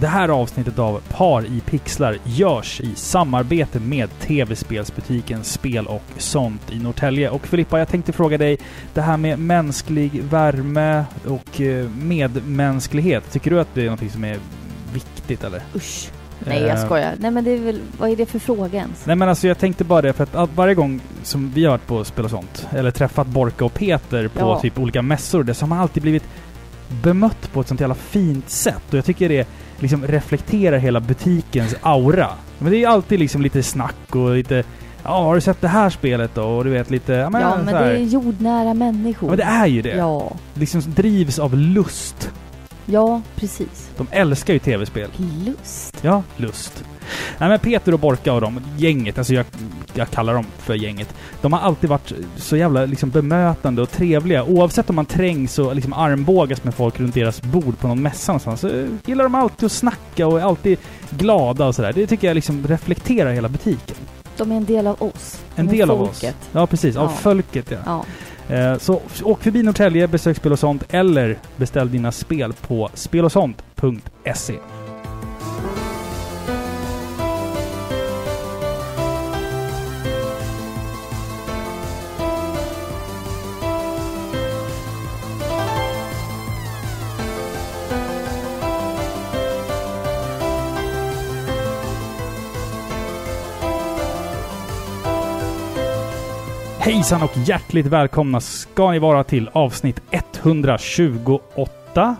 Det här avsnittet av Par i pixlar görs i samarbete med tv-spelsbutiken Spel och sånt i Norrtälje. Och Filippa, jag tänkte fråga dig, det här med mänsklig värme och eh, medmänsklighet, tycker du att det är något som är viktigt eller? Usch. Nej, jag Eh, skojar. Nej, men det är väl... Vad är det för fråga ens? Nej men alltså jag tänkte bara det för att varje gång som vi har varit på spel och sånt, eller träffat Borka och Peter på Ja. typ olika mässor, det så har man alltid blivit bemött på ett sånt jävla fint sätt. Och jag tycker det liksom reflekterar hela butikens aura. Men det är alltid liksom lite snack och lite Ja, har du sett det här spelet då? Och du vet lite... Ja, men, ja, men det är jordnära människor. Ja, men det är ju det. Ja. Liksom drivs av lust. Ja, precis. De älskar ju tv-spel. Lust. Ja, lust. Nej men Peter och Borka och de, gänget, alltså jag, jag kallar dem för gänget. De har alltid varit så jävla liksom bemötande och trevliga. Oavsett om man trängs och liksom armbågas med folk runt deras bord på någon mässa någonstans, så gillar de alltid att snacka och är alltid glada och sådär. Det tycker jag liksom reflekterar hela butiken. De är en del av oss. En del av folket. oss. Ja, precis. Av Ja. folket, ja. Ja. Eh, så åk förbi Norrtälje, besök Spel och sånt eller beställ dina spel på spelosont.se. Hejsan och hjärtligt välkomna ska ni vara till avsnitt 128.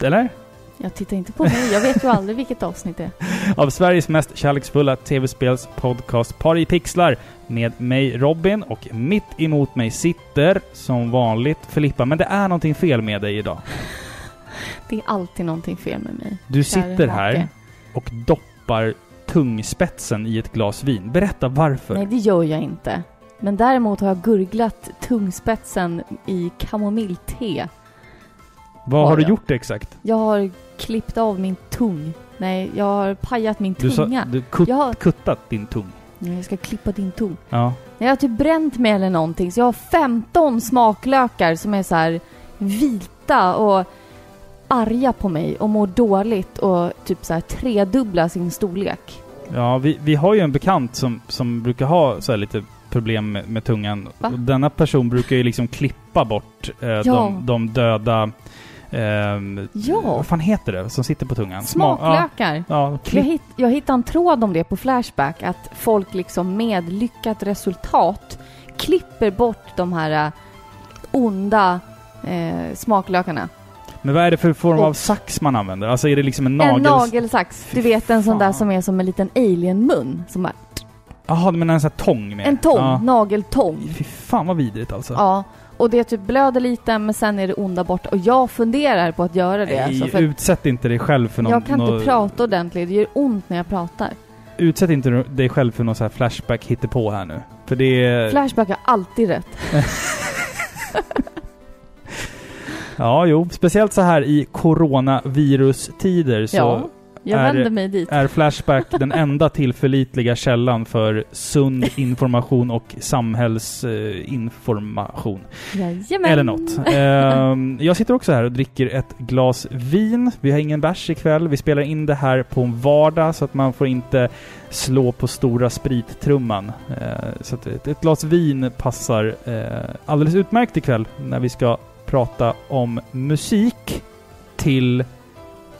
Eller? Jag tittar inte på mig. Jag vet ju aldrig vilket avsnitt det är. Av Sveriges mest kärleksfulla tv-spelspodcast Par i pixlar. Med mig Robin och mitt emot mig sitter som vanligt Filippa. Men det är någonting fel med dig idag. Det är alltid någonting fel med mig. Du sitter här och doppar tungspetsen i ett glas vin. Berätta varför. Nej, det gör jag inte. Men däremot har jag gurglat tungspetsen i kamomillte. Vad har du jag. gjort exakt? Jag har klippt av min tung. Nej, jag har pajat min Du, sa, tunga. du kut, Jag har... kuttat din tung. Nej, Jag ska klippa din tung. Ja. Jag har typ bränt mig eller någonting, så jag har 15 smaklökar som är så här vita och arga på mig och mår dåligt och typ så här tredubbla sin storlek. Ja, vi, vi har ju en bekant som, som brukar ha så här lite problem med, med tungan. Va? Och denna person brukar ju liksom klippa bort eh, de, de döda... ehm, Ja. Vad fan heter det som sitter på tungan? Sma- Smaklökar! Ja, ja Jag, hitt, jag hittade en tråd om det på Flashback, att folk liksom med lyckat resultat klipper bort de här äh, onda eh, smaklökarna. men vad är det för form av sax man använder? Alltså är det liksom en En nagel... nagelsax. Du vet en sån där som är som en liten alien-mun. Som bara, Jaha, men en sån här tång med? en tång, Ja. nageltång. Fy fan vad vidrigt alltså. Ja, och det typ blöder lite men sen är det onda borta. Och jag funderar på att göra det. Nej, Alltså, utsätt inte dig själv för någon... jag kan någon, inte prata ordentligt, det gör ont när jag pratar. Utsätt inte dig själv för någon så här flashback hittepå här nu. För det är... Flashback har alltid rätt. Ja, jo. Speciellt så här i coronavirustider så Ja, jag är- vänder mig dit. är Flashback den enda tillförlitliga källan för sund information och samhällsinformation. Jajamän. Eller något. Ehm, jag sitter också här och dricker ett glas vin. Vi har ingen bärs ikväll. Vi spelar in det här på en vardag så att man får inte slå på stora sprittrumman. Eh, så att ett, ett glas vin passar eh, alldeles utmärkt ikväll när vi ska prata om musik till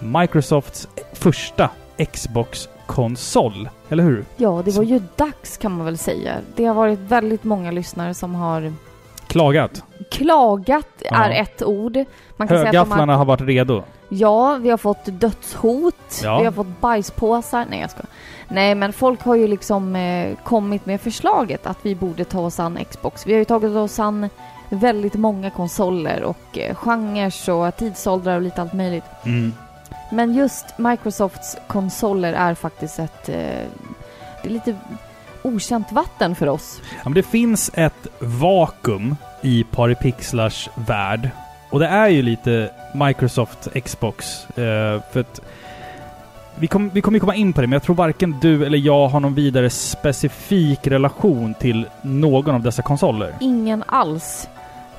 Microsofts första Xbox-konsol. Eller hur? Ja, det var ju dags kan man väl säga. Det har varit väldigt många lyssnare som har Klagat. klagat, Ja. är ett ord. Man kan säga att Högafflarna har, har varit redo. Ja, vi har fått dödshot, Ja. vi har fått bajspåsar. Nej, jag ska. Nej, men folk har ju liksom eh, kommit med förslaget att vi borde ta oss an Xbox. Vi har ju tagit oss an väldigt många konsoler och eh, genrer och tidsåldrar och lite allt möjligt. Mm. Men just Microsofts konsoler är faktiskt ett... Eh, det är lite okänt vatten för oss. Ja, men det finns ett vakuum i Paripixlars värld. Och det är ju lite Microsoft Xbox. Eh, för att vi, kom, vi kommer ju komma in på det, men jag tror varken du eller jag har någon vidare specifik relation till någon av dessa konsoler. Ingen alls.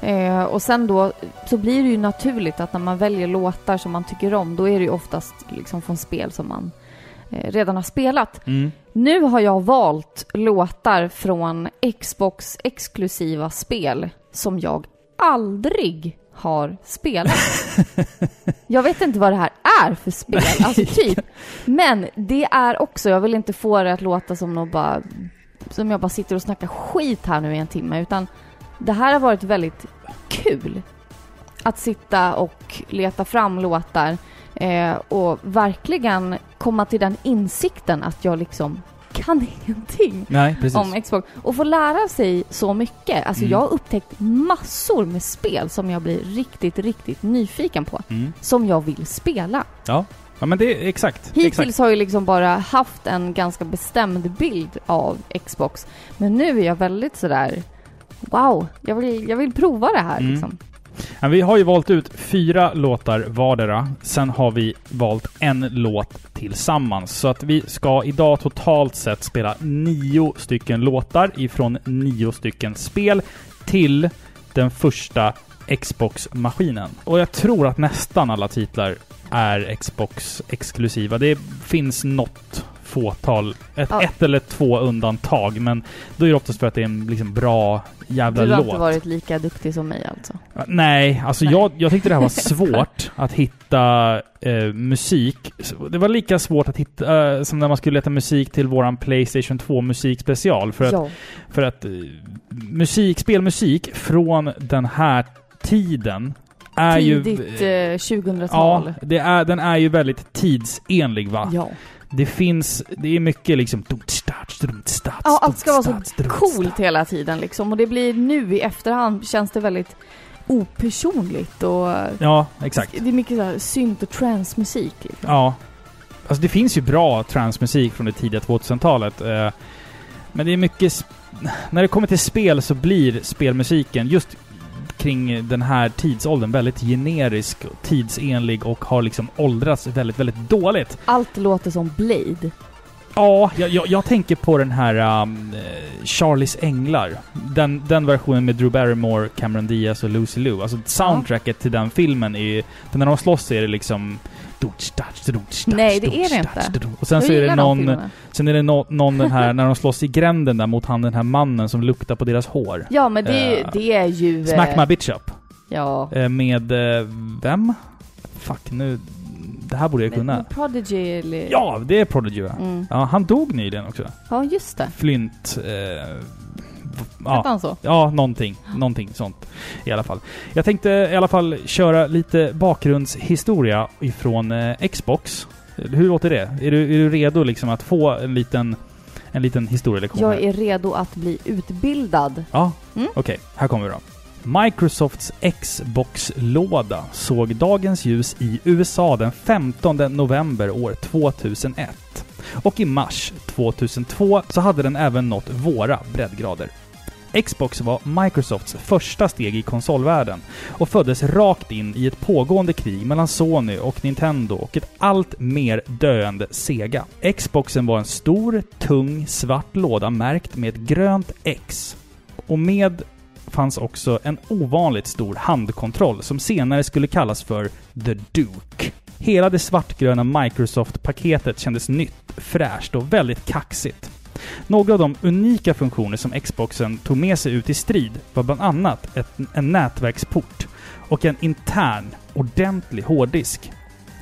Eh, och sen då så blir det ju naturligt att när man väljer låtar som man tycker om, då är det ju oftast liksom från spel som man eh, redan har spelat. Mm. Nu har jag valt låtar från Xbox exklusiva spel som jag aldrig har spelat. jag vet inte vad det här är för spel, alltså typ. Men det är också, jag vill inte få det att låta som något bara, som jag bara sitter och snackar skit här nu i en timme, utan det här har varit väldigt kul. Att sitta och leta fram låtar eh, och verkligen komma till den insikten att jag liksom kan ingenting Nej, om Xbox. Och få lära sig så mycket. Alltså Mm. jag har upptäckt massor med spel som jag blir riktigt, riktigt nyfiken på. Mm. Som jag vill spela. Ja. ja, men det är exakt. Hittills exakt. har jag liksom bara haft en ganska bestämd bild av Xbox. Men nu är jag väldigt sådär Wow, jag vill, jag vill prova det här Mm. liksom. Ja, vi har ju valt ut fyra låtar vardera. Sen har vi valt en låt tillsammans. Så att vi ska idag totalt sett spela nio stycken låtar ifrån nio stycken spel till den första Xbox-maskinen. Och jag tror att nästan alla titlar är Xbox-exklusiva. Det finns något fåtal, ett, Ja. ett eller två undantag, men då är det oftast för att det är en liksom bra jävla Du har låt. inte varit lika duktig som mig alltså. Nej, alltså Nej. Jag, jag tyckte det här var svårt att hitta eh, musik. Det var lika svårt att hitta eh, som när man skulle leta musik till våran Playstation 2 musikspecial. För att, ja. för att eh, musik, spelmusik från den här tiden är Tidigt ju... eh, 2000-tal. Ja, det är, den är ju väldigt tidsenlig va? ja. Det finns, det är mycket liksom... Ja, allt ska vara så coolt hela tiden liksom. Och det blir nu i efterhand känns det väldigt opersonligt och Ja, exakt. det är mycket så här synt och transmusik. Liksom. Ja. Alltså det finns ju bra transmusik från det tidiga 2000-talet. eh, Men det är mycket... När det kommer till spel så blir spelmusiken just kring den här tidsåldern väldigt generisk, tidsenlig och har liksom åldrats väldigt, väldigt dåligt. Allt låter som Blade. Ja, jag, jag, jag tänker på den här um, eh, Charlies Änglar. Den, den versionen med Drew Barrymore, Cameron Diaz och Lucy Liu. Alltså soundtracket till den filmen är... För när de slåss är det liksom... Nej, det är det inte. Och sen Jag så är det de någon... Sen är det nå- någon den här, när de slåss i gränden där mot han den här mannen som luktar på deras hår. Ja, men det, Eh, det är ju... Smack eh, My Bitch Up. Ja. Eh, Med... eh, Vem? Fuck, nu... Det här borde jag kunna. med Prodigy eller... Ja, det är Prodigy? Mm. Ja, han dog nyligen också. Ja, just det. Flint... Hette ja, han så? ja, någonting. Någonting sånt. I alla fall. Jag tänkte i alla fall köra lite bakgrundshistoria ifrån eh, Xbox. Hur låter det? Är du, är du redo liksom att få en liten, en liten historielektion? Jag här? är redo att bli utbildad. Ja, Mm. okej. Här kommer vi då. Microsofts Xbox-låda såg dagens ljus i USA den 15 november år 2001. Och i mars 2002 så hade den även nått våra breddgrader. Xbox var Microsofts första steg i konsolvärlden och föddes rakt in i ett pågående krig mellan Sony och Nintendo och ett allt mer döende Sega. Xboxen var en stor, tung, svart låda märkt med ett grönt X. Och med fanns också en ovanligt stor handkontroll som senare skulle kallas för The Duke. Hela det svartgröna Microsoft-paketet kändes nytt, fräscht och väldigt kaxigt. Några av de unika funktioner som Xboxen tog med sig ut i strid var bland annat ett, en nätverksport och en intern, ordentlig hårddisk.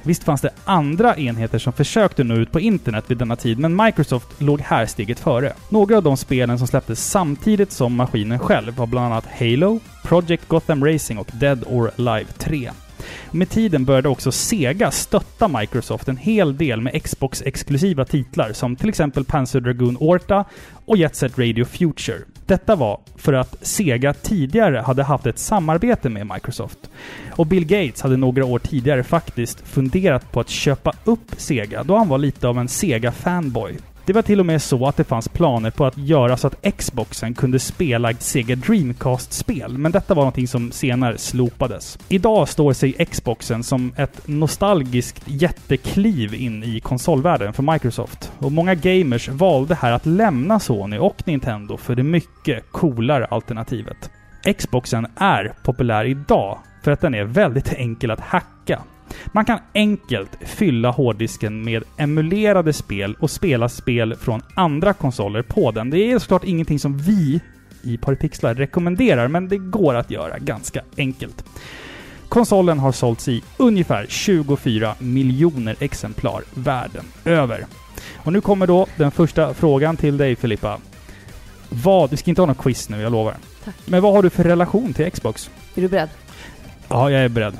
Visst fanns det andra enheter som försökte nå ut på internet vid denna tid, men Microsoft låg här steget före. Några av de spelen som släpptes samtidigt som maskinen själv var bland annat Halo, Project Gotham Racing och Dead or Alive 3. Med tiden började också Sega stötta Microsoft en hel del med Xbox-exklusiva titlar som till exempel Panzer Dragoon Orta och Jet Set Radio Future. Detta var för att Sega tidigare hade haft ett samarbete med Microsoft. Och Bill Gates hade några år tidigare faktiskt funderat på att köpa upp Sega då han var lite av en Sega-fanboy. Det var till och med så att det fanns planer på att göra så att Xboxen kunde spela Sega Dreamcast-spel, men detta var någonting som senare slopades. Idag står sig Xboxen som ett nostalgiskt jättekliv in i konsolvärlden för Microsoft. Och många gamers valde här att lämna Sony och Nintendo för det mycket coolare alternativet. Xboxen är populär idag för att den är väldigt enkel att hacka. Man kan enkelt fylla hårddisken med emulerade spel och spela spel från andra konsoler på den. Det är såklart ingenting som vi i Paripixlar rekommenderar, men det går att göra ganska enkelt. Konsolen har sålts i ungefär 24 miljoner exemplar världen över. Och nu kommer då den första frågan till dig Filippa. Vad, du ska inte ha någon quiz nu, jag lovar. Tack. Men vad har du för relation till Xbox? Är du beredd? Ja, jag är beredd.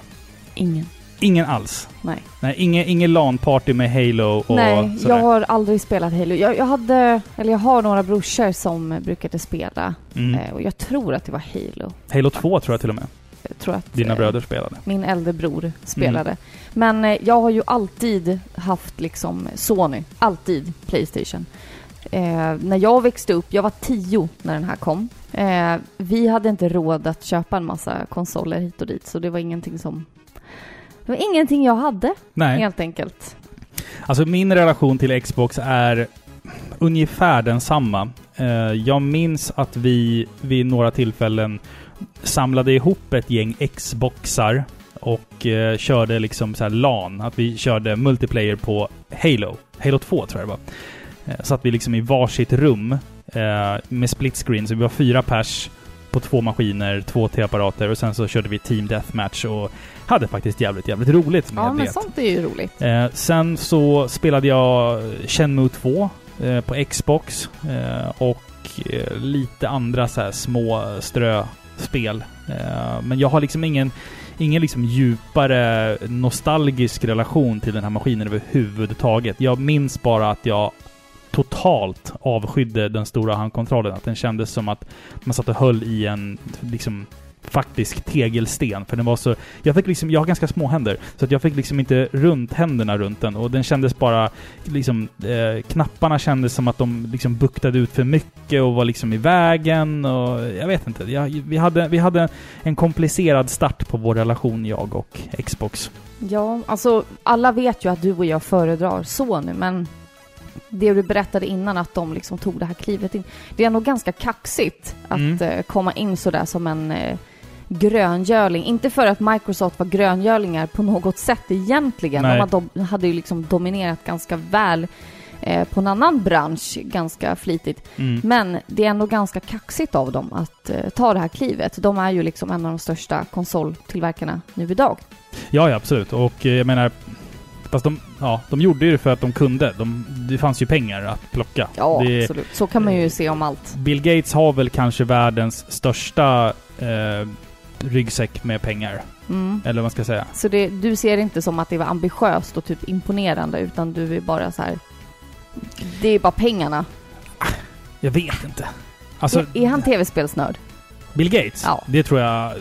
Ingen. Ingen alls. Nej. Nej, ingen, ingen LAN-party med Halo och Nej, sådär. jag har aldrig spelat Halo. Jag, jag hade, eller jag har några brorsor som brukade spela. Mm. Eh, och jag tror att det var Halo. Halo 2 tror jag till och med. Jag tror att Dina eh, bröder spelade. min äldre bror spelade. Men eh, jag har ju alltid haft liksom Sony. Alltid Playstation. Eh, när jag växte upp, jag var tio när den här kom. Eh, vi hade inte råd att köpa en massa konsoler hit och dit, så det var ingenting som... Det var ingenting jag hade, Nej. helt enkelt. Alltså min relation till Xbox är ungefär densamma. Eh, jag minns att vi vid några tillfällen samlade ihop ett gäng Xboxar och eh, körde liksom så här LAN. Att vi körde multiplayer på Halo. Halo 2 tror jag det var. Eh, satt vi liksom i varsitt rum eh, med split screen. Så vi var fyra pers på två maskiner, två T-apparater och sen så körde vi Team Deathmatch och hade faktiskt jävligt, jävligt roligt med Ja, men det. sånt är ju roligt. Eh, sen så spelade jag Shenmue 2 eh, på Xbox eh, och eh, lite andra så här små ströspel. Eh, men jag har liksom ingen, ingen liksom djupare nostalgisk relation till den här maskinen överhuvudtaget. Jag minns bara att jag totalt avskydde den stora handkontrollen. Att den kändes som att man satt och höll i en liksom faktisk tegelsten. För den var så... Jag fick liksom... Jag har ganska små händer. Så att jag fick liksom inte runt händerna runt den. Och den kändes bara... Liksom... Eh, knapparna kändes som att de liksom buktade ut för mycket och var liksom i vägen och... Jag vet inte. Jag, vi, hade, vi hade en komplicerad start på vår relation, jag och Xbox. Ja, alltså alla vet ju att du och jag föredrar Sony, men det du berättade innan att de liksom tog det här klivet in. Det är nog ganska kaxigt att Mm. eh, komma in sådär som en eh, gröngöling. Inte för att Microsoft var gröngölingar på något sätt egentligen. Nej. De hade, ju liksom dominerat ganska väl eh, på en annan bransch ganska flitigt. Mm. Men det är ändå ganska kaxigt av dem att eh, ta det här klivet. De är ju liksom en av de största konsoltillverkarna nu idag. Ja, ja, absolut. Och jag menar... Fast de, ja, de gjorde ju det för att de kunde. De, det fanns ju pengar att plocka. Ja, det, absolut. Så kan man ju se om allt. Bill Gates har väl kanske världens största eh, ryggsäck med pengar. Mm. Eller vad man ska säga. Så det, du ser det inte som att det var ambitiöst och typ imponerande, utan du är bara så här. Det är bara pengarna. Jag vet inte. Alltså, är, är han tv-spelsnörd? Bill Gates? Ja. Det tror jag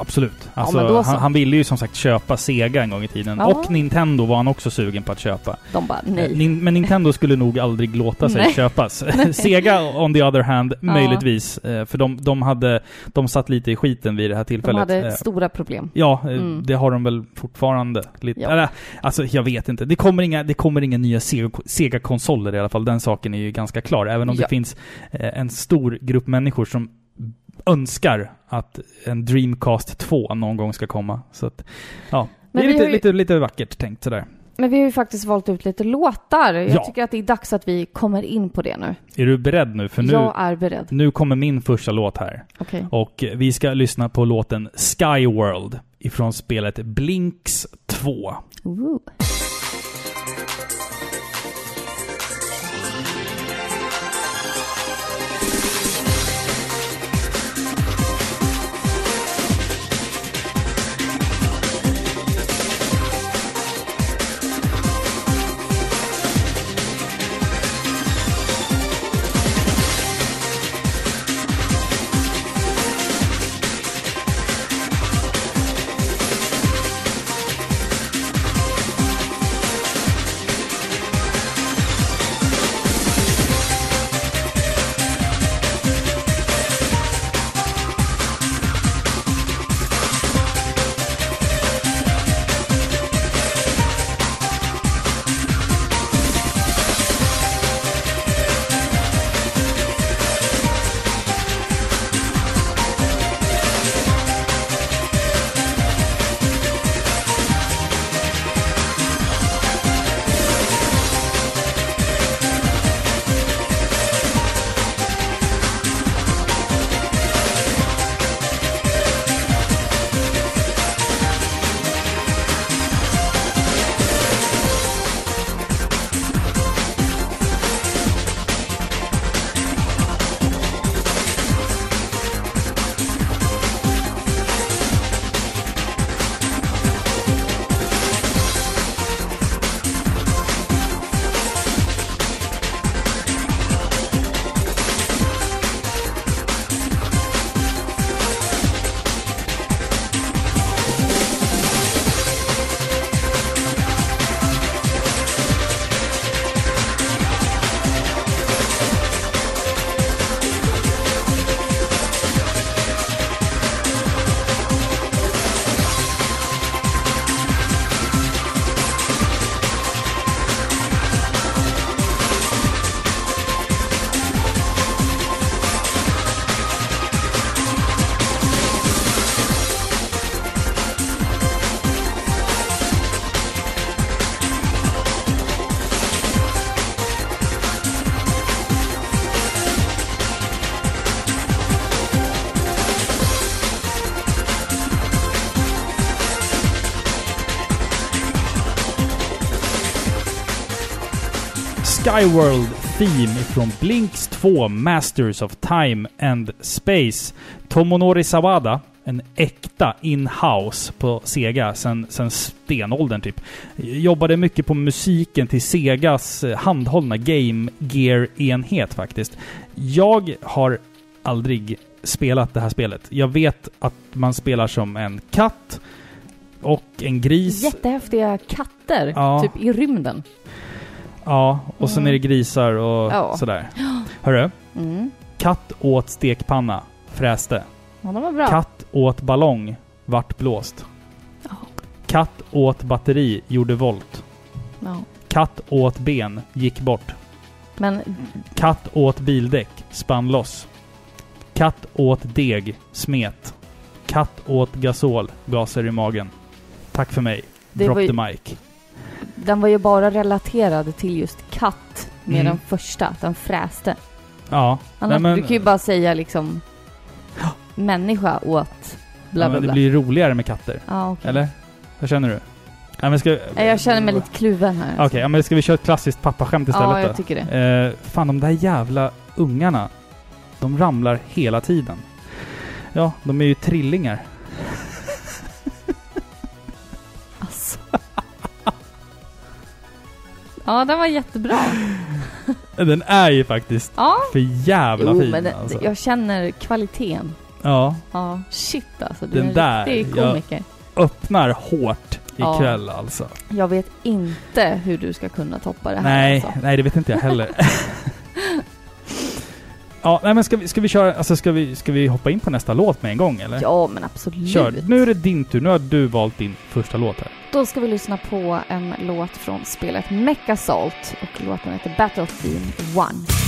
absolut. Alltså, så. han, han ville ju som sagt köpa Sega en gång i tiden. Ja. Och Nintendo var han också sugen på att köpa. De bara Eh, nej. Nin- Men Nintendo skulle nog aldrig låta sig Nej. köpas. Sega on the other hand, möjligtvis. Eh, För de, de hade... De satt lite i skiten vid det här De tillfället. hade Eh, stora problem. Ja, eh, Mm. det har de väl fortfarande. Lite. Ja. Alltså, jag vet inte. Det kommer inga, det kommer inga nya Sega- Sega-konsoler i alla fall. Den saken är ju ganska klar. Även om Ja. det finns eh, en stor grupp människor som önskar att en Dreamcast 2 någon gång ska komma. Så att, ja. Men det är lite, ju- lite, lite vackert tänkt sådär. Men vi har ju faktiskt valt ut lite låtar. Jag Ja. tycker att det är dags att vi kommer in på det nu. Är du beredd nu? För nu, Jag är beredd. nu kommer min första låt här. Okej. Och vi ska lyssna på låten Skyworld ifrån spelet Blinks 2. Ooh. Skyworld Theme från Blinks 2 Masters of Time and Space. Tomonori Sawada, en äkta in-house på Sega sen, sen stenåldern typ. Jobbade mycket på musiken till Segas eh, handhållna Game Gear-enhet faktiskt. Jag har aldrig spelat det här spelet. Jag vet att man spelar som en katt och en gris. Jättehäftiga katter, Ja. typ i rymden. Ja, och sen är det grisar och Ja. sådär. Hörru, Mm. katt åt stekpanna, fräste. Ja, de var bra. Katt åt ballong, vart blåst. Ja. Katt åt batteri, gjorde volt. Ja. Katt åt ben, gick bort. Men Katt åt bildäck, spann loss. Katt åt deg, smet. Katt åt gasol, gaser i magen. Tack för mig. Det Drop ju- the mic. Den var ju bara relaterad till just katt med Mm. den första, den fräste. Ja. Annars, Nej, men- du kan ju bara säga liksom människa åt bla ja bla men det bla. blir roligare med katter. Ja, okej. Eller? Vad känner du? Ja, men ska, Nej, Jag känner mig lite kluven här. Okej, ja, men ska vi köra ett klassiskt pappaskämt istället Ja, jag då? tycker det. Eh, fan, de där jävla ungarna. De ramlar hela tiden. Ja, de är ju trillingar. Ja, den var jättebra. Den är ju faktiskt Ja. för jävla Jo, fin men det, alltså. jag känner kvaliteten. Ja, Ja, shit alltså. Du Den är en där, riktig jag- komiker. öppnar hårt Ja. ikväll alltså. Jag vet inte hur du ska kunna toppa det här Nej, alltså. nej det vet inte jag heller. ja, nej men ska vi, ska vi köra, alltså ska vi, ska vi hoppa in på nästa låt med en gång eller? Ja, men absolut. Kör. Nu är det din tur. Nu har du valt din första låt här. Då ska vi lyssna på en låt från spelet Mecha Salt och låten heter Battle Theme 1.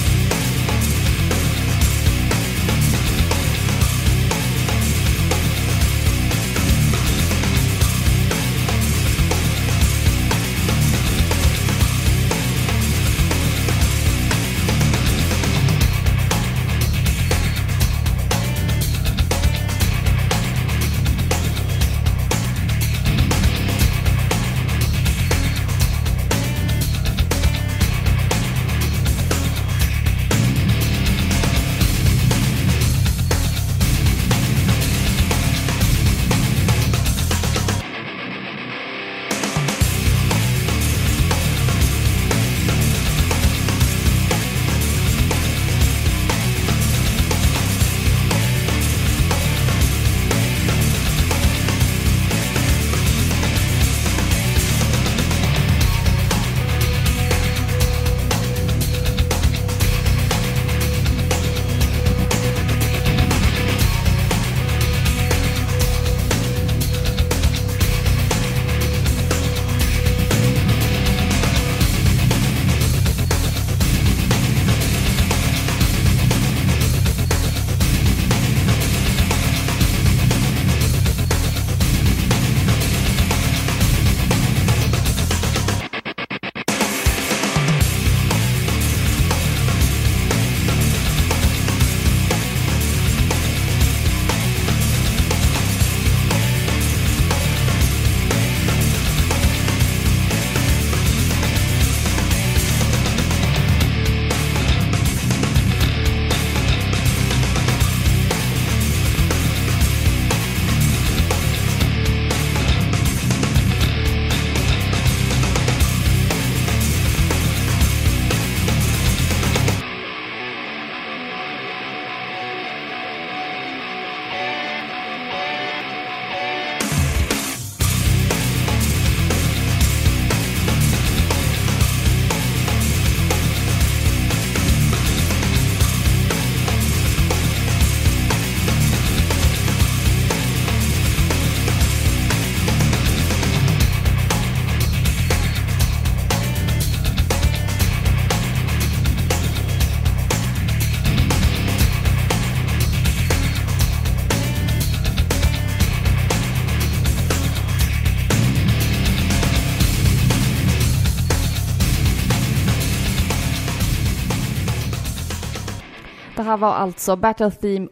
Här var alltså Battle Theme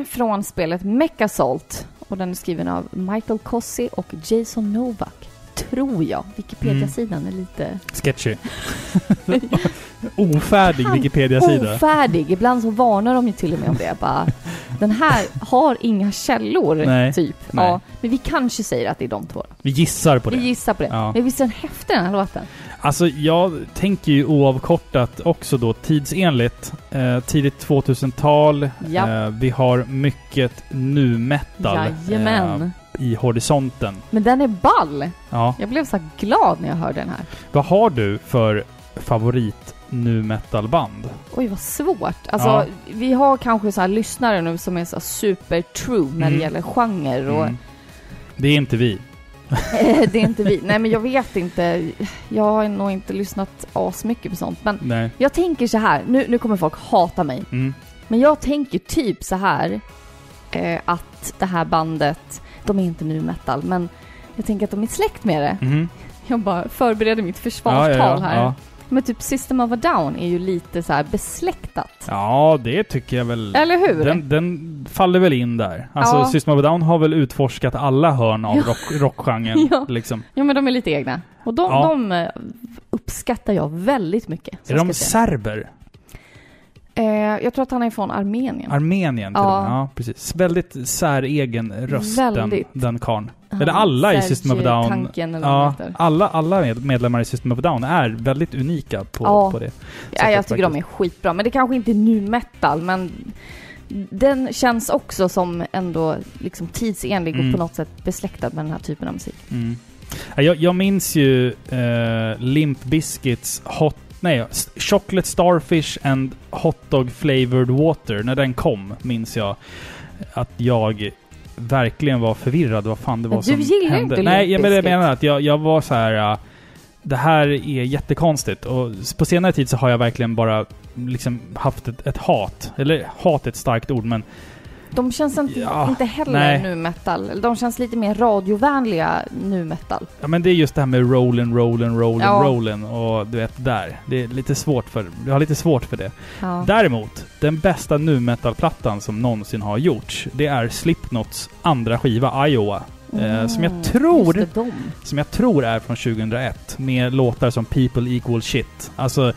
1 från spelet Mecha Salt och den är skriven av Michael Cossi och Jason Novak. tror jag. Wikipedia-sidan är lite Sketchy. Ofärdig Wikipedia-sida. ofärdig. Ibland så varnar de ju till och med om det. Bara, den här har inga källor, Nej. typ. Nej. Ja, men vi kanske säger att det är de två. Vi gissar på det. Vi gissar på det. Ja. Men visst är den häftig den här låten? Alltså jag tänker ju oavkortat också då tidsenligt. Eh, tidigt 2000-tal. Ja. Eh, vi har mycket nu metal Jajamän. i horisonten. Men den är ball! Ja. Jag blev så glad när jag hörde den här. Vad har du för favorit nu metal-band? Oj, vad svårt. Alltså, Ja. vi har kanske så lyssnare nu som är så super true när det Mm. gäller genre och Mm. Det är inte vi. Det är inte vi. Nej, men jag vet inte. Jag har nog inte lyssnat asmycket på sånt. Men Nej. jag tänker så här. Nu, nu kommer folk hata mig. Mm. Men jag tänker typ så här. Eh, att det här bandet, de är inte nu metal, men jag tänker att de är släkt med det. Mhm. Jag bara förbereder mitt Ja, försvarstal ja, ja, här. Men typ System of a Down är ju lite så här besläktat. ja, det tycker jag väl. Eller hur? Den, den faller väl in där. Alltså Ja. System of a Down har väl utforskat alla hörn av Ja. rock, rockgenren. Ja. liksom. Ja, men de är lite egna. Och de, Ja. de eh, uppskattar jag väldigt mycket. Är de serber? Eh, jag tror att han är från Armenien. Armenien till Ja. och med. Ja, precis. Väldigt säregen röst Väldigt. den, den karln. Eller alla i System of Serge Down. Ja, alla, alla med- medlemmar i System of Down är väldigt unika på, Ja. på det. Ja, jag tycker de är faktiskt. skitbra. Men det kanske inte är nu metal, men den känns också som ändå liksom tidsenlig Mm. och på något sätt besläktad med den här typen av musik. Mm. Ja, Jag, jag minns ju eh, Limp Bizkits Hot... Nej, Chocolate Starfish and Hot Dog Flavored Water. När den kom minns jag att jag verkligen var förvirrad vad fan det var Men du som gillar hände. inte Nej, jag, men jag menar att jag, jag var så här. äh, det här är jättekonstigt och på senare tid så har jag verkligen bara liksom haft ett, ett hat. Eller hat är ett starkt ord men De känns inte, Ja, inte heller nej. nu metal. De känns lite mer radiovänliga nu metal. Ja men det är just det här med rollen, rollen, rollen, Ja. rollen och du vet där. Det är lite svårt för, jag har lite svårt för det. Ja. Däremot, den bästa nu metal-plattan som någonsin har gjorts, det är Slipknots andra skiva, Iowa. eh, som jag tror-. Som jag tror är från 2001. Med låtar som People Equal Shit. Alltså,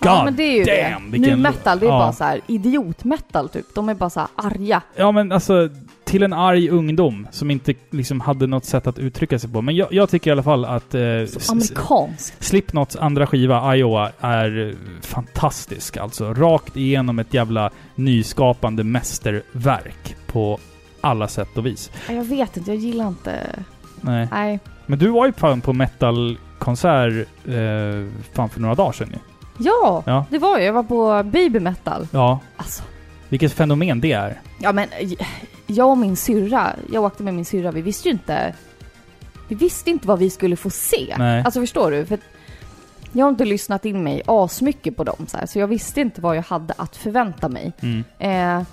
ja, men det är ju damn! det. vilken Nu metal, det är ja. bara så här idiot-metal typ. De är bara så här arga. Ja men alltså, till en arg ungdom som inte liksom hade något sätt att uttrycka sig på. Men jag, jag tycker i alla fall att eh, Amerikansk. Slipknots andra skiva, Iowa, är fantastisk. Alltså rakt igenom ett jävla nyskapande mästerverk på alla sätt och vis. Ja, Jag vet inte, jag gillar inte... Nej. Nej. Men du var ju fan på metalkonsert eh, fan för några dagar sedan ju. Ja, Ja. det var ju. Jag var på baby metal. Ja, Alltså. vilket fenomen det är. Ja men, eh, jag och min syrra, jag åkte med min syrra, vi visste ju inte... Vi visste inte vad vi skulle få se. Nej. Alltså förstår du? För jag har inte lyssnat in mig asmycket på dem så här, så jag visste inte vad jag hade att förvänta mig. Mm. Eh,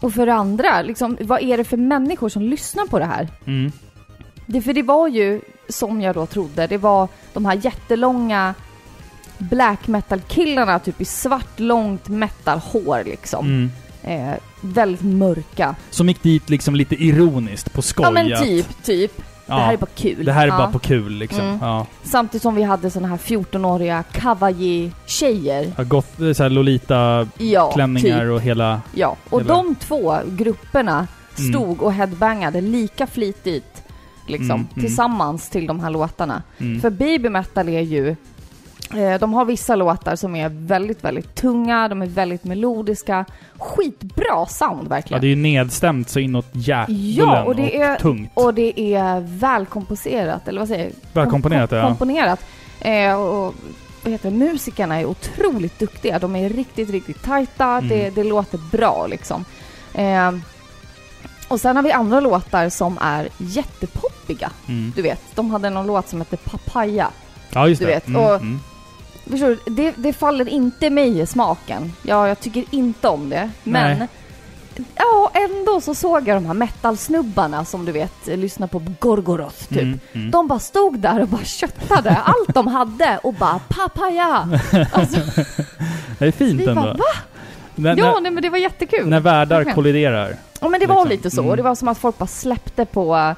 och för det andra, liksom, vad är det för människor som lyssnar på det här? Mm. Det, för det var ju, som jag då trodde, det var de här jättelånga black metal-killarna typ i svart långt metal-hår liksom. Mm. Eh, väldigt mörka. Som gick dit liksom lite ironiskt på skoj. Ja men typ, typ. ja, Det här är bara kul. det här är Ja. bara på kul liksom. Mm. Ja. Samtidigt som vi hade såna här 14-åriga kawaii-tjejer. Har gått eh, så här Lolita Ja, klänningar typ. och hela... Ja, och Hela- de två grupperna Mm. stod och headbangade lika flitigt liksom, Mm, mm. tillsammans till de här låtarna. Mm. För baby metal är ju... Eh, de har vissa låtar som är väldigt, väldigt tunga, de är väldigt melodiska. Skitbra sound Ja, verkligen. det är ju nedstämt så inåt djävulen Ja, och det är- tungt. Och det är välkomposerat, eller vad säger jag? Välkomponerat, Kom- ja. Komponerat. Eh, och vad heter det? Musikerna är otroligt duktiga. De är riktigt, riktigt tajta. Mm. Det, det låter bra liksom. Eh, och sen har vi andra låtar som är jättepoppiga. Mm. Du vet, de hade någon låt som hette Papaya. Ja, just du det. vet, Mm, och- mm. Förstår du? Det, det faller inte mig i smaken. Ja, jag tycker inte om det. Men Nej. ja, ändå så såg jag de här metal-snubbarna som du vet lyssnar på Gorgoroth typ. Mm, mm. De bara stod där och bara köttade allt de hade och bara papaya. Alltså, Det är fint vi ändå. bara, va? När, Ja, när, nej men det var jättekul. när världar kolliderar. Ja men det var liksom. lite så. Mm. Det var som att folk bara släppte på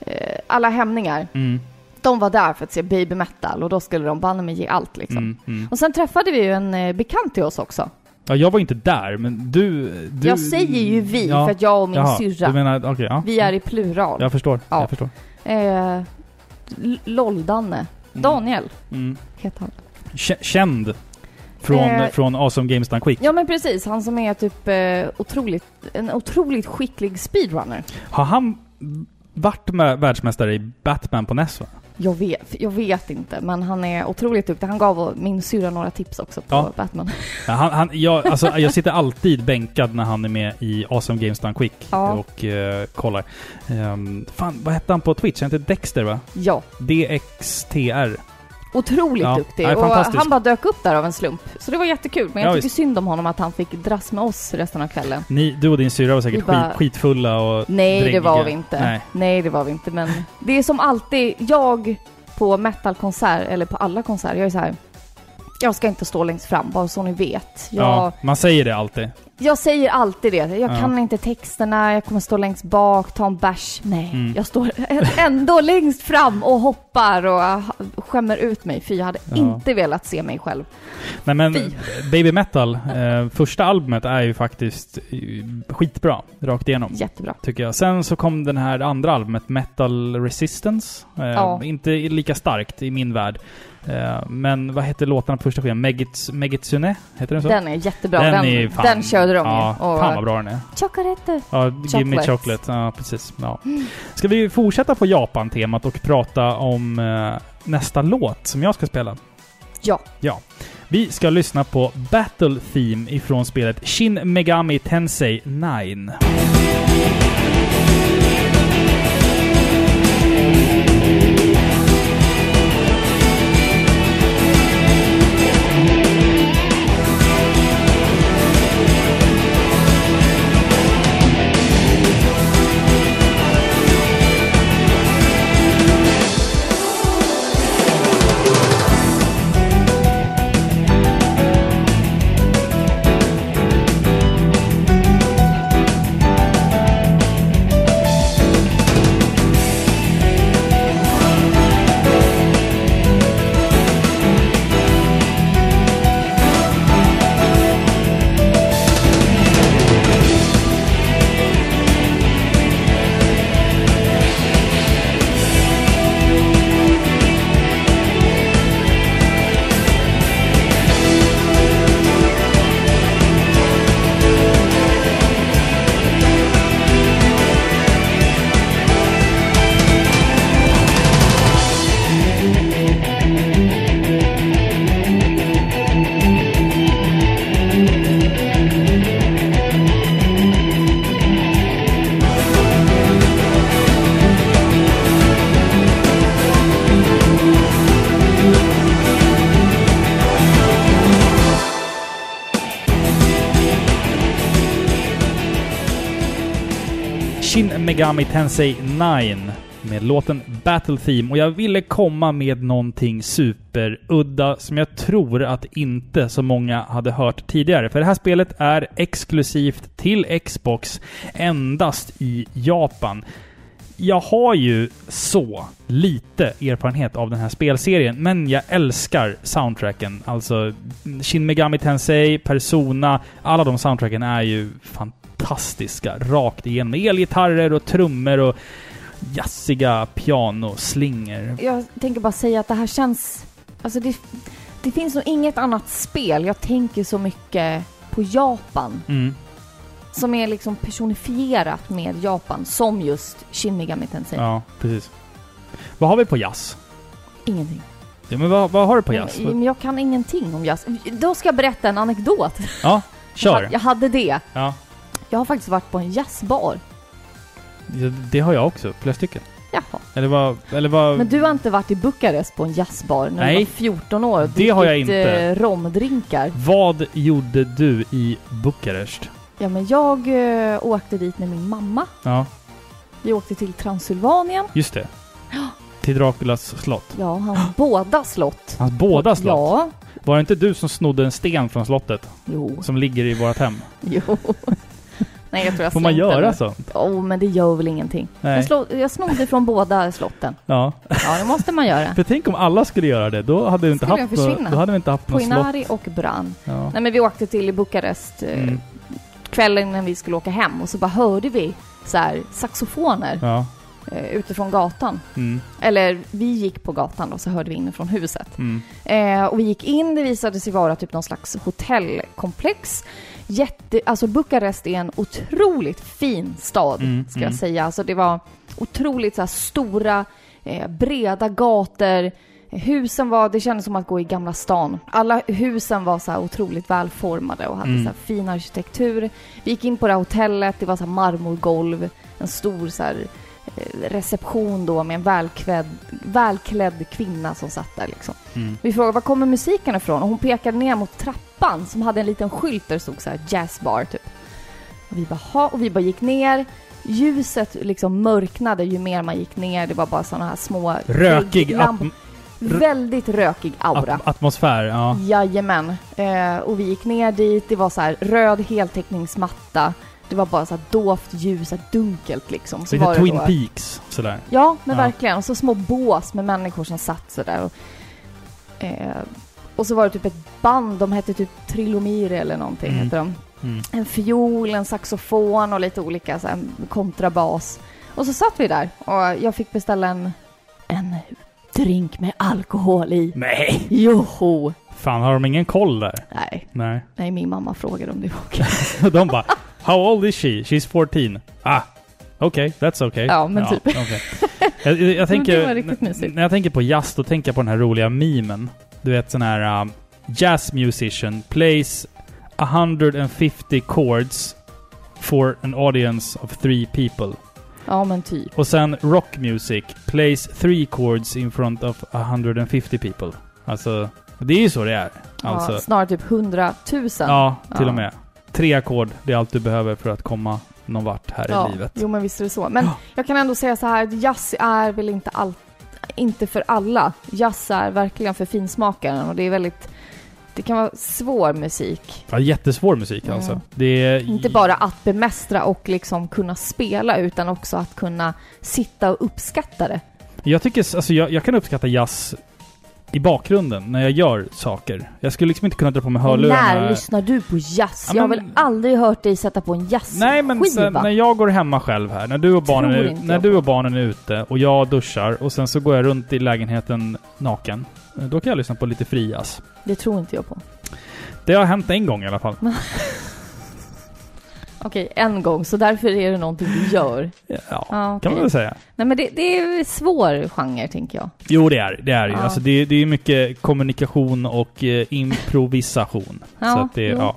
eh, alla hämningar. Mm. De var där för att se baby metal och då skulle de banne mig ge allt liksom. Mm, mm. Och sen träffade vi ju en eh, bekant till oss också. Ja, jag var inte där, men du... du jag säger ju vi Ja. för att jag och min Jaha, syrra, Du menar, okej, ja. vi är i plural. Jag förstår. Ja. Jag förstår. Eh, LOL-Danne. Daniel Mm. heter han. Kä- Känd från, Eh, från Awesome Games Done Quick. Ja men precis, han som är typ eh, otroligt, en otroligt skicklig speedrunner. Har han varit med världsmästare i Batman på NES va? Jag vet, jag vet inte, men han är otroligt duktig. Han gav min syrra några tips också på Ja. Batman. Ja, Han, han, jag, alltså, jag sitter alltid bänkad när han är med i Awesome Games Done Quick Ja. och eh, kollar. Um, fan, vad hette han på Twitch? Han heter Dexter va? Ja, DXTR. Otroligt Ja, duktig. och han bara dök upp där av en slump. Så det var jättekul. Men jag Ja, tycker visst. synd om honom att han fick dras med oss resten av kvällen. Ni, du och din syrra var säkert bara- skit, skitfulla och Nej, det dräggiga. var vi inte. Nej. Nej, det var vi inte. Men det är som alltid, jag på metalkonsert, eller på alla konserter, jag är så här. Jag ska inte stå längst fram, bara så ni vet. Jag, Ja, man säger det alltid. Jag säger alltid det. Jag Ja. kan inte texterna, jag kommer stå längst bak, ta en bärs. Nej, Mm. jag står ändå längst fram och hoppar och skämmer ut mig. För jag hade Ja. inte velat se mig själv. Nej men Fy. Baby Metal, eh, första albumet är ju faktiskt eh, skitbra rakt igenom. Jättebra. Tycker jag. Sen så kom den här andra albumet, Metal Resistance. Eh, Ja. Inte lika starkt i min värld. Eh, men vad hette låtarna på första skivan? Megits, Megitsune? Heter den så? Den är jättebra. Den Den, är den, körde de ja, ju. Och, fan vad bra den är. Chocolate. Ja, Give me Chocolate. chocolate. Ja, precis. Ja. Ska vi fortsätta på Japan-temat och prata om eh, nästa låt som jag ska spela? Ja. Ja. Vi ska lyssna på Battle Theme ifrån spelet Shin Megami Tensei 9. Megami Tensei 9 med låten Battle Theme. Och jag ville komma med någonting superudda som jag tror att inte så många hade hört tidigare. För det här spelet är exklusivt till Xbox endast i Japan. Jag har ju så lite erfarenhet av den här spelserien, men jag älskar soundtracken. Alltså Shin Megami Tensei, Persona, alla de soundtracken är ju fantastiska rakt igenom. Elgitarrer och trummor och jazziga pianoslingor. Jag tänker bara säga att det här känns... Alltså det, det finns nog inget annat spel jag tänker så mycket på Japan Mm. som är liksom personifierat med Japan som just Shin Megami Tensei. Ja, precis. Vad har vi på jazz? Ingenting. Ja, men vad, vad har du på jazz? Men jag kan ingenting om jazz. Då ska jag berätta en anekdot. Ja, kör. jag hade det. Ja, Jag har faktiskt varit på en jazzbar. det- det har jag också. Flera stycken. Jaha. Eller vad... Eller vad... Men du har inte varit i Bukarest på en jazzbar när Nej. du var 14 år och Det har jag inte. eh, romdrinkar? Vad gjorde du i Bukarest? Ja, men jag eh, åkte dit med min mamma. Ja, Vi åkte till Transylvanien. just det. Till Draculas slott. Ja, hans båda slott. Hans båda slott. Ja. Var det inte du som snodde en sten från slottet? Jo. Som ligger i vårt hem? Jo. Nej, jag tror jag Får man den göra sånt? Åh, men det gör väl ingenting. Nej. Jag, slå, jag snodde från båda slotten. Ja. Ja, det måste man göra. För tänk om alla skulle göra det, då hade vi inte Skulle haft jag nå- försvinna? då hade vi inte haft något slott. Och Bran. Ja. Nej, men vi åkte till Bukarest eh, Mm. kvällen innan vi skulle åka hem och så bara hörde vi så här saxofoner Ja. eh, utifrån gatan. Mm. Eller vi gick på gatan och så hörde vi inifrån huset. Mm. Eh, och vi gick in, det visade sig vara typ någon slags hotellkomplex. Jätte, alltså Bukarest är en otroligt fin stad, Mm, ska mm. jag säga. Alltså det var otroligt så här, stora, eh, breda gator. Husen var, det kändes som att gå i Gamla stan. Alla husen var så här otroligt välformade och hade Mm. så här fin arkitektur. Vi gick in på det här hotellet, det var så här marmorgolv, en stor så här reception då med en välklädd, välklädd kvinna som satt där liksom. Mm. Vi frågade var kommer musiken ifrån och hon pekade ner mot trappan som hade en liten skylt där det stod så här jazzbar typ. Och vi bara ha och vi bara gick ner. Ljuset liksom mörknade ju mer man gick ner. Det var bara sådana här små Rökig Väldigt rökig aura. at- atmosfär, ja. Jajamän. Eh, och vi gick ner dit. Det var så här röd heltäckningsmatta. Det var bara så dovt ljus, så dunkelt liksom. Så var Lite det Twin då- Peaks, sådär. Ja, men Ja. verkligen. Och så små bås med människor som satt sådär. Och, eh, och så var det typ ett band, de hette typ Trilomiri eller någonting. Mm. Hette de. Mm. En fiol, en saxofon och lite olika så här, kontrabas. Och så satt vi där och jag fick beställa en, en drink med alkohol i. Nej! Joho! Fan, har de ingen koll där? Nej, Nej. nej, min mamma frågade om det var okej. de bara How old is she? She's 14. Ah, okej, that's okay. Ja, men typ. okej. Jag, jag, jag tänker, när jag tänker på jazz, då tänker jag på den här roliga memen. Du vet sån här um, jazz musician plays 150 chords for an audience of three people. Ja, men typ. Och sen rock music plays three chords in front of 150 people. Alltså, det är ju så det är. Alltså, Ja, snarare typ hundratusen. ja, till Ja. och med. Tre ackord, det är allt du behöver för att komma någon vart här Ja, i livet. Jo, men visst är det så. Men Ja. jag kan ändå säga så här, jazz är väl inte allt, inte för alla. Jazz är verkligen för finsmakaren och det är väldigt, det kan vara svår musik. Ja, jättesvår musik Mm. alltså. Det är... Inte bara att bemästra och liksom kunna spela utan också att kunna sitta och uppskatta det. Jag tycker, alltså jag, jag kan uppskatta jazz i bakgrunden när jag gör saker. Jag skulle liksom inte kunna dra på mig hörlurarna. när lyssnar du på jazz? Ja, Jag har väl aldrig hört dig sätta på en jazzskiva? Nej men sen, när jag går hemma själv här, när du och barnen, är, när du och barnen är ute och jag duschar och sen så går jag runt i lägenheten naken. eh, Då kan jag lyssna på lite frijazz. Det tror inte jag på. Det har hänt en gång i alla fall. Okej, en gång, så därför är det någonting du gör. Ja, Ja, kan okej. man väl säga. Nej men det, det är svår genre, tänker jag. Jo, det är det. är ju. Ja. Alltså, det, det är mycket kommunikation och eh, improvisation. Så att det, jo. ja.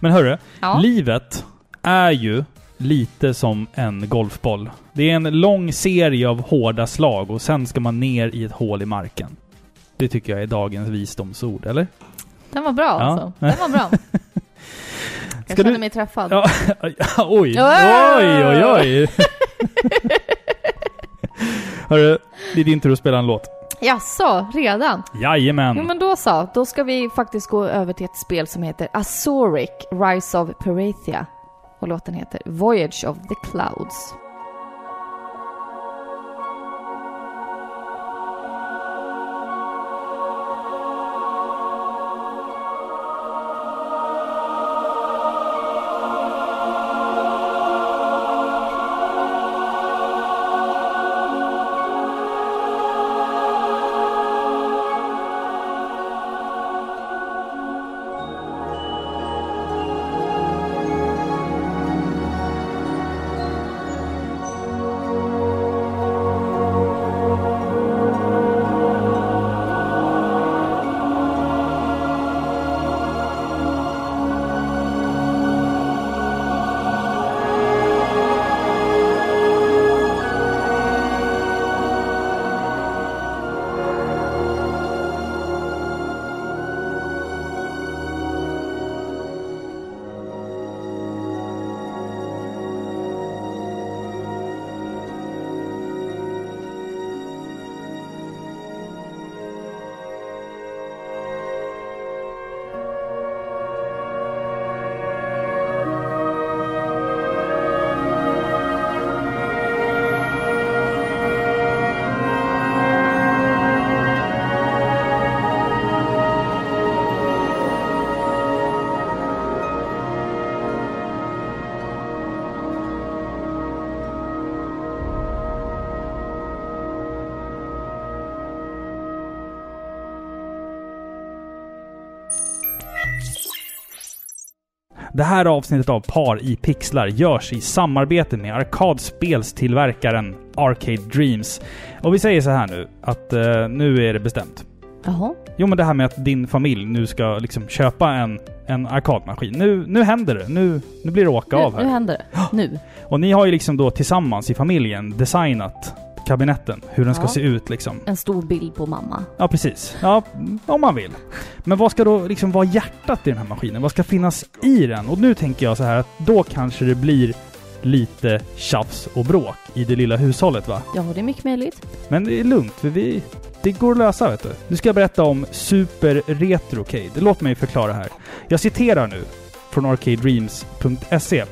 Men hörru, livet är ju lite som en golfboll. Det är en lång serie av hårda slag och sen ska man ner i ett hål i marken. Det tycker jag är dagens visdomsord, eller? Den var bra Ja. alltså. Den var bra. Jag Ska känner du- mig träffad. Ja, oj! Oj, oj, oj! Hörru, det är din tur att spela en låt. Jaså, redan? Jajamän! Jo men då så, då ska vi faktiskt gå över till ett spel som heter Azoric Rise of Parathia. Och låten heter Voyage of the Clouds. Här avsnittet av Par i pixlar görs i samarbete med arkadspelstillverkaren Arcade Dreams. Och vi säger så här nu, att eh, nu är det bestämt. Jaha. Jo men det här med att din familj nu ska liksom köpa en, en arkadmaskin. Nu, nu händer det. Nu, nu blir det åka Nu, av här. nu händer det. Nu. Och ni har ju liksom då tillsammans i familjen designat kabinetten. Hur den ska Ja. se ut liksom. En stor bild på mamma. Ja, precis. Ja, om man vill. Men vad ska då liksom vara hjärtat i den här maskinen? Vad ska finnas i den? Och nu tänker jag så här att då kanske det blir lite tjafs och bråk i det lilla hushållet va? Ja, det är mycket möjligt. Men det är lugnt, för vi... Det går att lösa vet du. Nu ska jag berätta om Super Retrocade. Låt mig förklara här. Jag citerar nu från arcadedreams.se.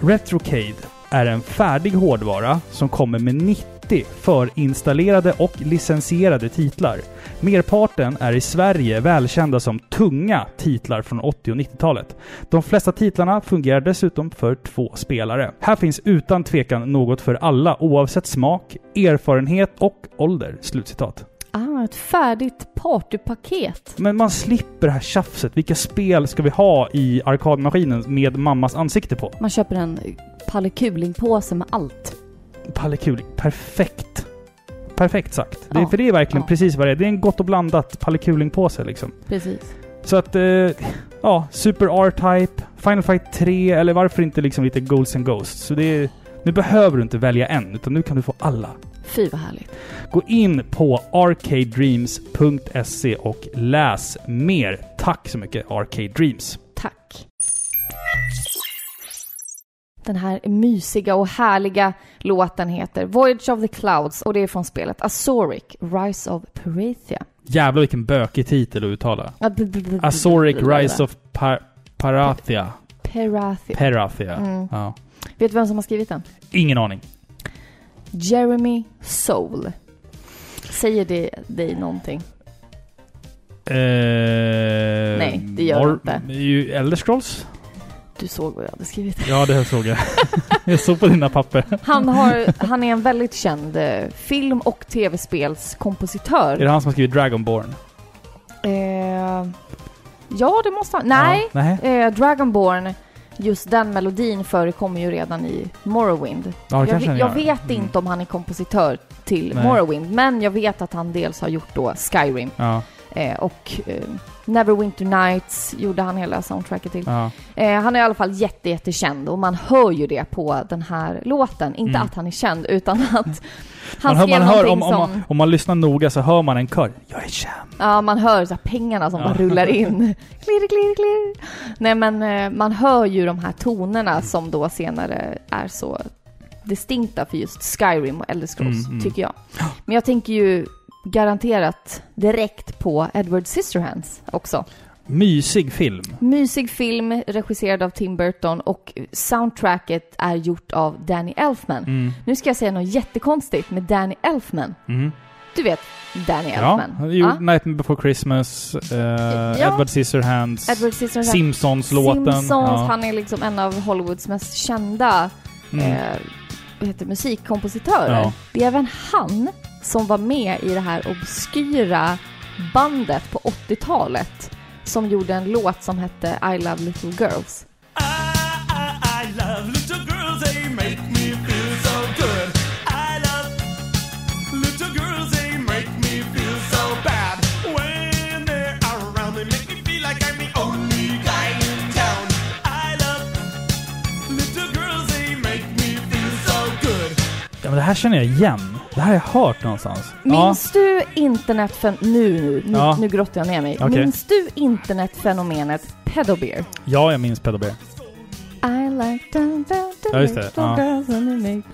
Retrocade är en färdig hårdvara som kommer med 90 förinstallerade och licensierade titlar. Merparten är i Sverige välkända som tunga titlar från 80 och 90-talet. De flesta titlarna fungerar dessutom för två spelare. Här finns utan tvekan något för alla oavsett smak, erfarenhet och ålder.” Slutcitat. Ah, ett färdigt partypaket. Men man slipper det här tjafset. Vilka spel ska vi ha i arkadmaskinen med mammas ansikte på? Man köper en pallekulingpåse med allt. Palle Kuling. Perfekt. Perfekt sagt. Det, Ja. För det är verkligen Ja. precis vad det är. Det är en gott och blandat Palle Kuling-påse liksom. Precis. Så att, eh, ja, Super R-Type, Final Fight 3 eller varför inte liksom lite Ghouls and Ghosts. Så det är, nu behöver du inte välja en, utan nu kan du få alla. Fy vad härligt. Gå in på arcadedreams.se och läs mer. Tack så mycket Arcade Dreams. Tack. Den här mysiga och härliga låten heter Voyage of the Clouds och det är från spelet Azoric, Rise of Parathia. Jävlar vilken bökig titel att uttala. Azoric Rise of Par Parathia. Parathia. Parathia. Mm. Ja. Vet du vem som har skrivit den? Ingen aning. Jeremy Soule. Säger det dig någonting? Eh, Nej, det gör det inte. Elder Scrolls? Du såg vad jag hade skrivit. Ja, det såg jag. jag såg på dina papper. Han, har, han är en väldigt känd eh, film och tv-spelskompositör. Är det han som har skrivit Dragonborn? Eh, ja, det måste han. Nej, Ja, nej. eh, Dragonborn, just den melodin förekommer ju redan i Morrowind. Ja, jag jag vet Mm. inte om han är kompositör till Nej. Morrowind, men jag vet att han dels har gjort då Skyrim Ja, eh, och eh, Neverwinter Nights gjorde han hela soundtracket till. ja. Eh, han är i alla fall jätte, jättekänd och man hör ju det på den här låten. Inte Mm. att han är känd, utan att han Man hör, skrev man hör, om, om, som... man, om man lyssnar noga så hör man en kör. Jag är känd. Ja, man hör så pengarna som Ja. bara rullar in. klirr, klirr, klirr. Nej, men eh, man hör ju de här tonerna som då senare är så distinkta för just Skyrim och Elder Scrolls, Mm, mm. tycker jag. Men jag tänker ju garanterat direkt på Edward Scissorhands också. Mysig film. Mysig film regisserad av Tim Burton och soundtracket är gjort av Danny Elfman. Mm. Nu ska jag säga något jättekonstigt med Danny Elfman. Mm. Du vet Danny Ja, Elfman? han gjorde Nightmare Before Christmas, eh, Ja. Edward Scissorhands, Edward Scissorhands. Simpsons-låten. Simpsons, ja. han är liksom en av Hollywoods mest kända Mm. eh, heter, musikkompositörer. Ja. Det är även han som var med i det här obskyra bandet på 80-talet som gjorde en låt som hette I Love Little Girls. I, I, I love little men det här känner jag igen. Det här har jag hört någonstans. Minns du internetfen... Nu, nu, nu, Ja. nu grottar jag ner mig. Okej. Minns du internetfenomenet Pedobeer? Ja, ja, jag minns Pedal Bear. I like the Ja, just det. Ja.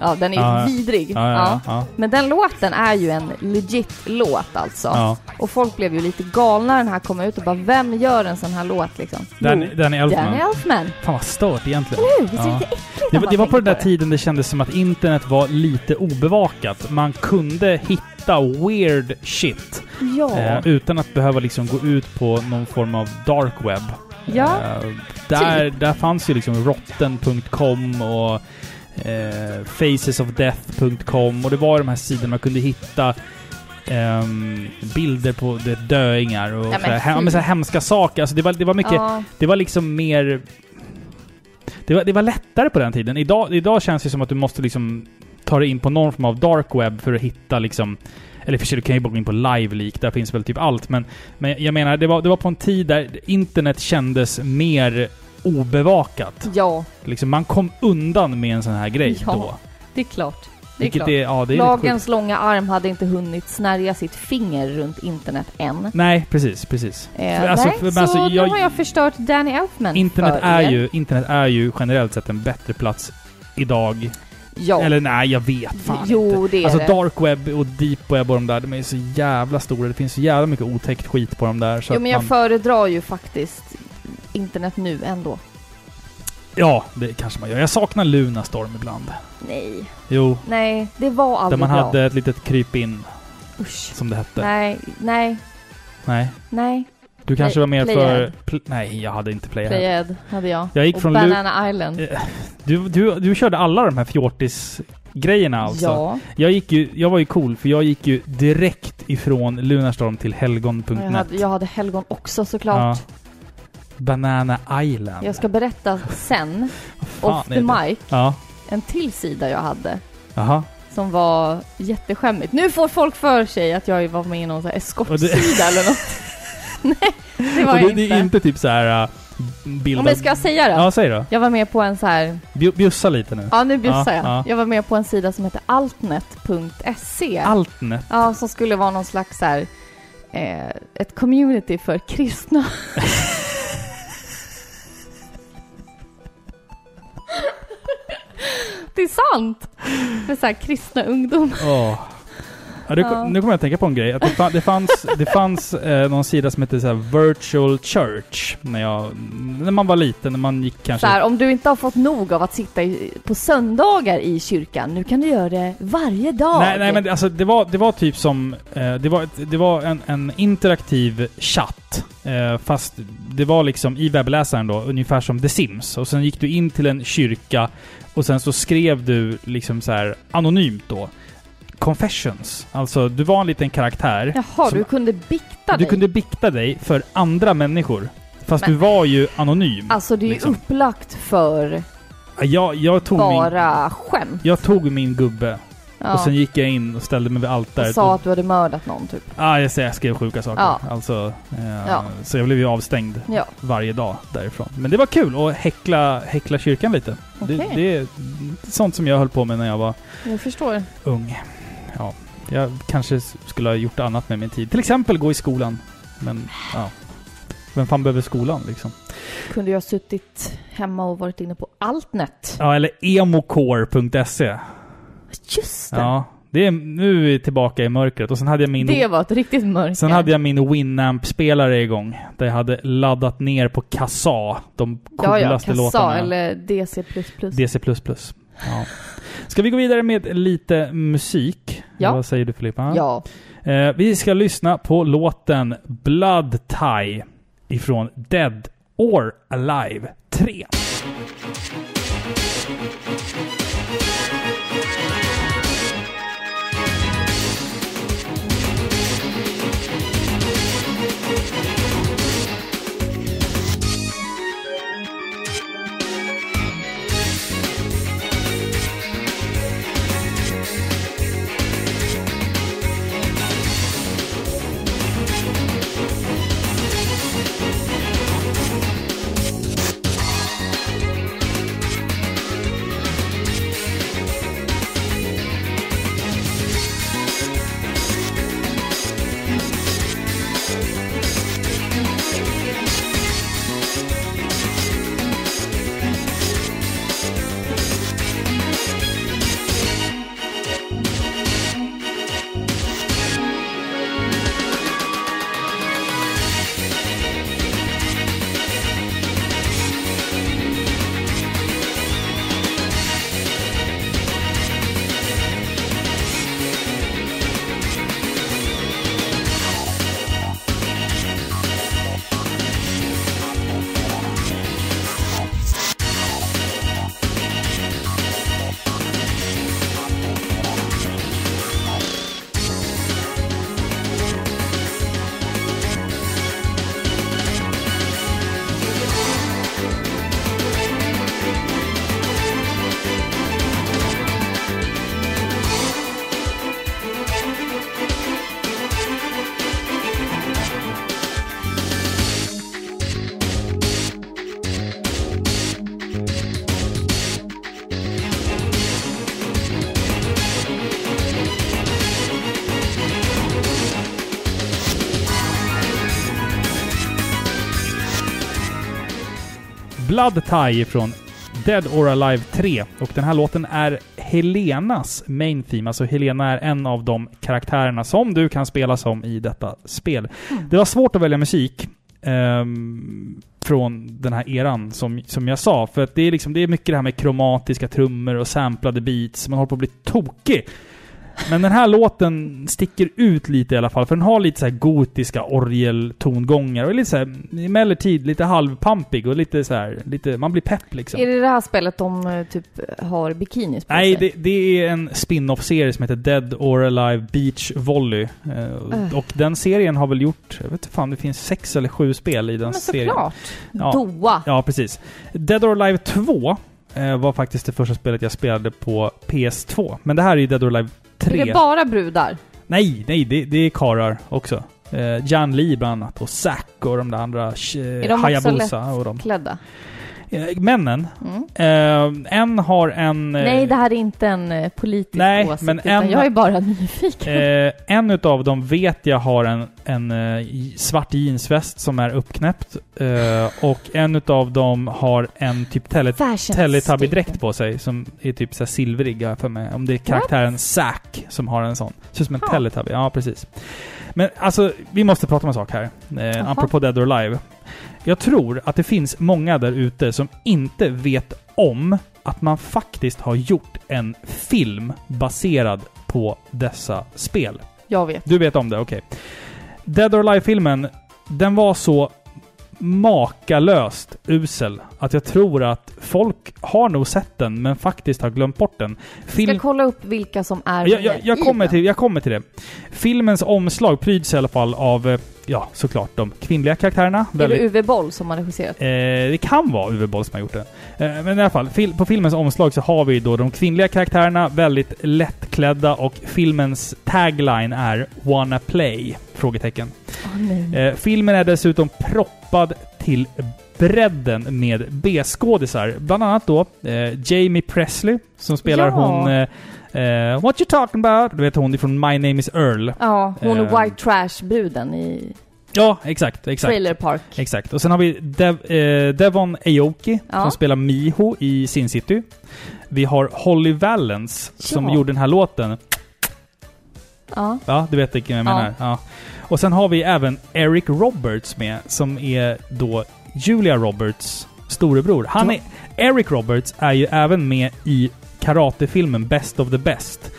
Ja, den är Ja, ja. vidrig. Ja, ja, ja. ja. Men den låten är ju en legit låt alltså. ja. Och folk blev ju lite galna när den här kom ut och bara vem gör en sån här låt liksom? Jo, Danny Elfman. Elfman. Fan vad stört egentligen. Eller hur? Visst är det lite äckligt Det det var på den där det? tiden det kändes som att internet var lite obevakat. Man kunde hitta weird shit Ja. eh, utan att behöva liksom gå ut på någon form av dark web. Ja, Eh, där, där fanns ju liksom rotten.com och eh, facesofdeath.com och det var de här sidorna man kunde hitta ehm, bilder på döingar och Ja, men så här, men så här hemska saker. Alltså det var, det var mycket... ja. Det var liksom mer... det, var, det var lättare på den tiden. Idag, idag känns det som att du måste liksom ta dig in på någon form av dark web för att hitta liksom... Eller för sig, du kan ju bara gå in på LiveLeak, där finns väl typ allt. Men, men jag menar, det var, det var på en tid där internet kändes mer obevakat. Ja, Liksom, man kom undan med en sån här grej Ja, då. det är klart. Det är klart. är, ja, det är Lagens långa arm hade inte hunnit snärja sitt finger runt internet än. Nej, precis, precis. Eh, För alltså- nej, men så alltså, nu jag- har jag förstört Danny Elfman Internet för är, er. ju, internet är ju generellt sett en bättre plats idag. Ja. Eller nej, jag vet fan jo, inte. det är Alltså det. dark web och deep web och de där, de är så jävla stora. Det finns så jävla mycket otäckt skit på dem där. Så Jo, men jag man, föredrar ju faktiskt internet nu ändå. Ja, det kanske man gör. Jag saknar Lunarstorm ibland. Nej. Jo, Nej, det var där aldrig man bra. hade ett litet kryp-in, Usch. som det hette. Nej, nej, Nej. nej. Du kanske Play- var mer Playhead. för... Pl nej, jag hade inte Playhead. Played hade jag. Jag gick och från Lu- Banana Island. Eh, Du, du, du körde alla de här fjortis-grejerna alltså? Ja. Jag, gick ju, jag var ju cool, för jag gick ju direkt ifrån Lunarstorm till helgon.net. Jag hade, jag hade helgon också såklart. Ja. Banana Island. Jag ska berätta sen, off the mic, Ja. en till sida jag hade. Jaha. Som var jätteskämmigt. Nu får folk för sig att jag var med i någon eskortsida eller något. Nej, det var Och jag det, det inte. är inte typ så här uh, bild Om jag ska säga det? Ja, säg då. Jag var med på en så här... Bju- Bjussa lite nu. Ja, nu bjussar Ja, jag. ja. Jag var med på en sida som heter altnet.se. Altnet. Ja, som skulle vara någon slags så här... Eh, ett community för kristna. det är sant! För så här kristna ungdomar. Åh. Ja, det, Ja. Nu kommer jag att tänka på en grej. Att det, fa- det fanns, det fanns eh, någon sida som hette så här Virtual Church. När, jag, när man var liten, när man gick kanske... Så här, om du inte har fått nog av att sitta i, på söndagar i kyrkan, nu kan du göra det varje dag. Nej, nej men det- alltså, det, var, det var typ som... Eh, det var, det var en, en interaktiv chatt. Eh, fast det var liksom i webbläsaren då, ungefär som The Sims. Och sen gick du in till en kyrka och sen så skrev du liksom så här anonymt då. Confessions. Alltså, du var en liten karaktär. Jaha, som- du kunde bikta Du dig. kunde bikta dig för andra människor. Fast Men- du var ju anonym. Alltså det är ju liksom. upplagt för Jag, jag, tog min, bara skämt. jag tog min gubbe Ja. och sen gick jag in och ställde mig vid och altaret. sa att du hade mördat någon typ. ah, jag, jag skrev sjuka saker. Ja. Alltså, eh, Ja. Så jag blev ju avstängd Ja, varje dag därifrån. Men det var kul att häckla, häckla kyrkan lite. okej. Det, det är sånt som jag höll på med när jag var Jag ung. Ja, jag kanske skulle ha gjort annat med min tid. Till exempel gå i skolan. Men ja, vem fan behöver skolan liksom? Kunde jag ha suttit hemma och varit inne på Altnet. Ja, eller emocore.se. Just det! Ja, det är, nu är vi tillbaka i mörkret. Och sen hade jag min... Det var ett riktigt mörker. Sen hade jag min Winamp-spelare igång. Där jag hade laddat ner på Kassa, de Ja, ja, coolaste Kassa låtarna. eller DC++. DC++. Ja. Ska vi gå vidare med lite musik? Ja. Vad säger du Filippa? Ja. Eh, vi ska lyssna på låten Blood Tie ifrån Dead or Alive 3. Blood Tie från Dead or Alive 3. Och den här låten är Helenas main theme. Alltså Helena är en av de karaktärerna som du kan spela som i detta spel. Det var svårt att välja musik. ehm, från den här eran, som, som jag sa. För att det är, liksom, det är mycket det här med kromatiska trummor och samplade beats. Man håller på att bli tokig. Men den här låten sticker ut lite i alla fall, för den har lite så här gotiska orgeltongångar och lite så här, emellertid lite halvpampig och lite så här, lite, man blir pepp liksom. Är det det här spelet de eh, typ har bikinis på Nej, det, det är en spin-off-serie som heter Dead or Alive Beach Volley. Äh. Och den serien har väl gjort, jag vet inte fan, det finns sex eller sju spel i den Men serien. såklart. Ja. Doa. Ja, precis. Dead or Alive 2 eh, var faktiskt det första spelet jag spelade på PS2. Men det här är ju Dead or Alive 3. Är det bara brudar? Nej, nej, det, det är karar också. Eh, Jan Lee bland annat och Zack och de där andra eh, Är de också Hayabusa och de. Eh, männen. Mm. Eh, en har en... eh, Nej, det här är inte en eh, politisk Nej, åsikt, men en- jag är bara nyfiken. Eh, en utav dem vet jag har en, en svart jeansväst som är uppknäppt. Eh, och en utav dem har en typ tele Teletubby-dräkt på sig som är typ så silvrig för mig. Om det är karaktären Zack som har en sån. Ser ut som en Ja. Teletubby. Ja, precis. Men alltså, vi måste prata om en sak här. Eh, apropå Dead or Alive. Jag tror att det finns många där ute som inte vet om att man faktiskt har gjort en film baserad på dessa spel. Jag vet. Du vet om det, okej. Dead or Alive-filmen, den var så makalöst usel att jag tror att folk har nog sett den, men faktiskt har glömt bort den. Jag Film... ska kolla upp vilka som är Jag, jag, jag, kommer till, jag kommer till det. Filmens omslag pryds i alla fall av, eh, ja, såklart de kvinnliga karaktärerna. Är det Uwe Boll som har regisserat? Eh, det kan vara Uwe Boll som har gjort det. Eh, men i alla fall, fil på filmens omslag så har vi då de kvinnliga karaktärerna, väldigt lättklädda och filmens tagline är “Wanna play?” frågetecken. Nej. Eh, filmen är dessutom proppad till bredden med B-skådisar. Bland annat då eh, Jamie Presley som spelar Ja. hon... Eh, What you talking about? Du vet hon ifrån My Name Is Earl. Ja, hon är eh, White Trash-bruden i Ja, exakt. exakt. Trailer Park. Exakt. Och sen har vi Dev, eh, Devon Aoki Ja. som spelar Miho i Sin City. Vi har Holly Valence som Ja. gjorde den här låten. Ja. Ja, du vet vilken jag Ja. menar. Ja. Och sen har vi även Eric Roberts med, som är då Julia Roberts storebror. Han är, Eric Roberts är ju även med i karatefilmen Best of the Best.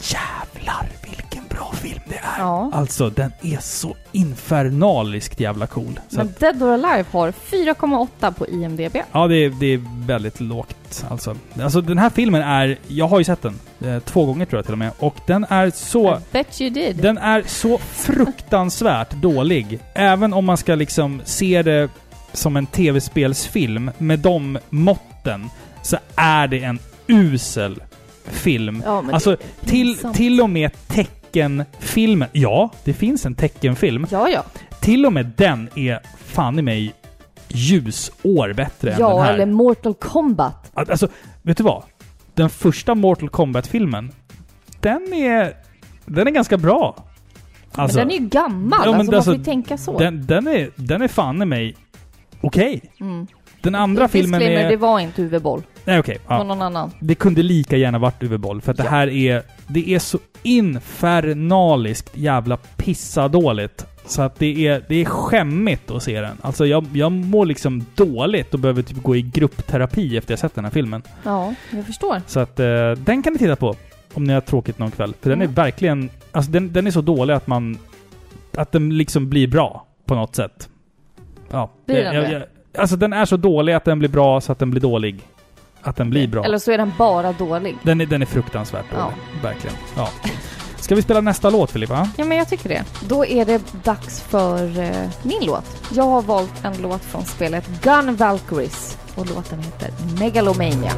Jävlar vilken bra film det är! ja. Alltså, den är så infernaliskt jävla cool. Så Men Dead or Alive har 4,8 på IMDB. Ja, det är, det är väldigt lågt alltså. Alltså den här filmen är... Jag har ju sett den. Eh, två gånger tror jag till och med. Och den är så... I bet you did. Den är så fruktansvärt dålig. Även om man ska liksom se det som en tv-spelsfilm med de måtten så är det en usel film. ja, Alltså, till, till och med teckenfilmen. Ja, det finns en teckenfilm. Ja, ja. Till och med den är fan i mig ljusår bättre än den Ja, här. eller Mortal Kombat. Alltså, vet du vad? Den första Mortal Kombat-filmen, den är... Den är ganska bra. Alltså, men den är ju gammal, Ja, men alltså, man alltså, får ju tänka så. den, den, är, den är fan i mig okej. mm. Den andra filmen är... det var inte Uwe Boll. Nej, okej. Det var ja. någon annan. Det kunde lika gärna varit Uwe Boll, för att det Ja. här är... Det är så infernaliskt jävla pissadåligt. Så att det är, det är skämmigt att se den. Alltså jag, jag mår liksom dåligt och behöver typ gå i gruppterapi efter jag sett den här filmen. Ja, jag förstår. Så att eh, den kan ni titta på. Om ni har tråkigt någon kväll. För den är Mm. verkligen... Alltså den, den är så dålig att man... Att den liksom blir bra på något sätt. Ja. Blir den jag, det? jag, alltså den är så dålig att den blir bra så att den blir dålig. Att den blir bra. Eller så är den bara dålig. Den är, den är fruktansvärt dålig. Ja. Verkligen. Ja. Ska vi spela nästa låt Filippa? Ja, men jag tycker det. Då är det dags för eh, min låt. Jag har valt en låt från spelet Gun Valkyries och låten heter Megalomania.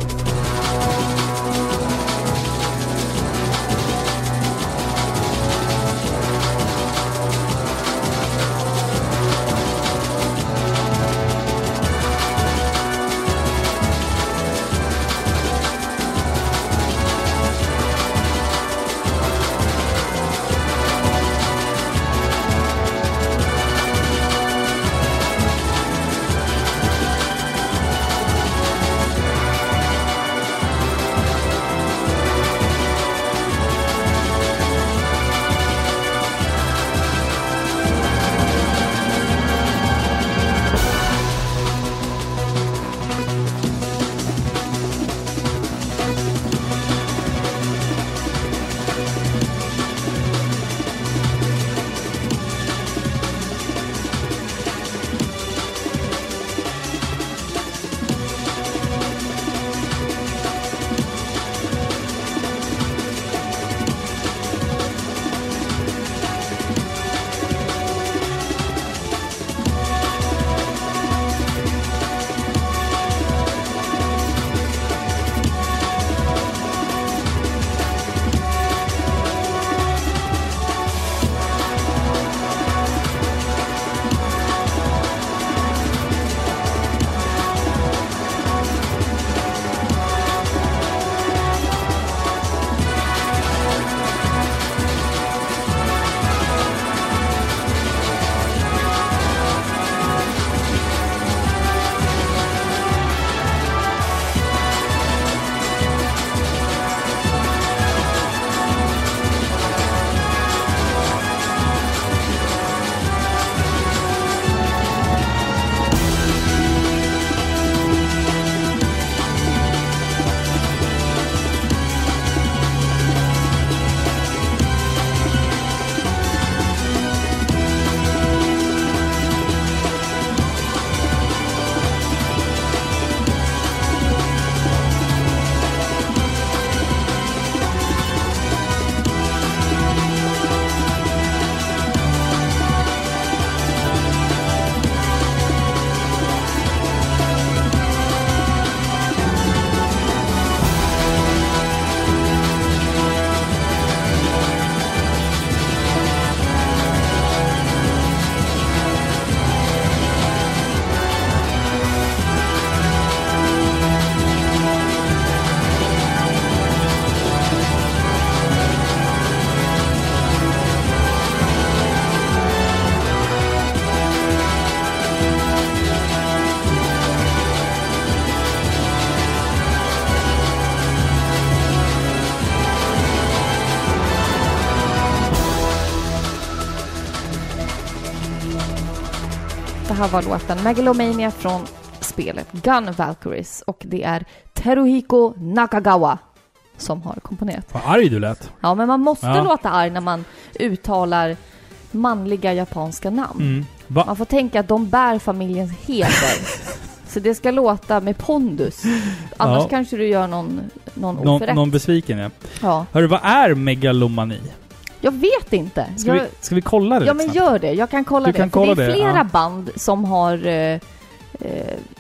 Här var låten Megalomania från spelet Gun Valkyries och det är Teruhiko Nakagawa som har komponerat. Vad arg du lät. Ja, men man måste Ja. låta arg när man uttalar manliga japanska namn. Mm. Man får tänka att de bär familjens heder. Så det ska låta med pondus. Annars Ja. kanske du gör någon, någon Någon, oförrätt. någon besviken ja. Ja. Hörru, vad är megalomani? Jag vet inte. Ska, jag, vi, ska vi kolla det ja, lite men gör det. Jag kan kolla Du det. kan kolla det är det, flera ja. band som har eh, eh,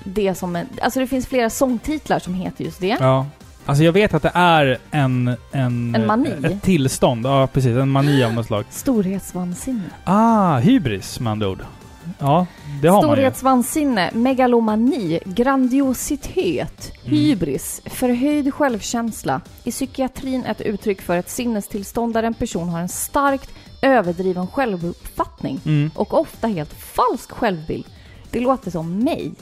det som en... Alltså det finns flera sångtitlar som heter just det. Ja. Alltså jag vet att det är en... En, En mani? Ett tillstånd. Ja, precis. En mani av något slag. Storhetsvansinne. Ah, hybris med andra ord. Ja, det har. Storhetsvansinne, megalomani, grandiositet, Mm. hybris, förhöjd självkänsla. I psykiatrin ett uttryck för ett sinnestillstånd där en person har en starkt överdriven självuppfattning Mm. och ofta helt falsk självbild. Det låter som mig.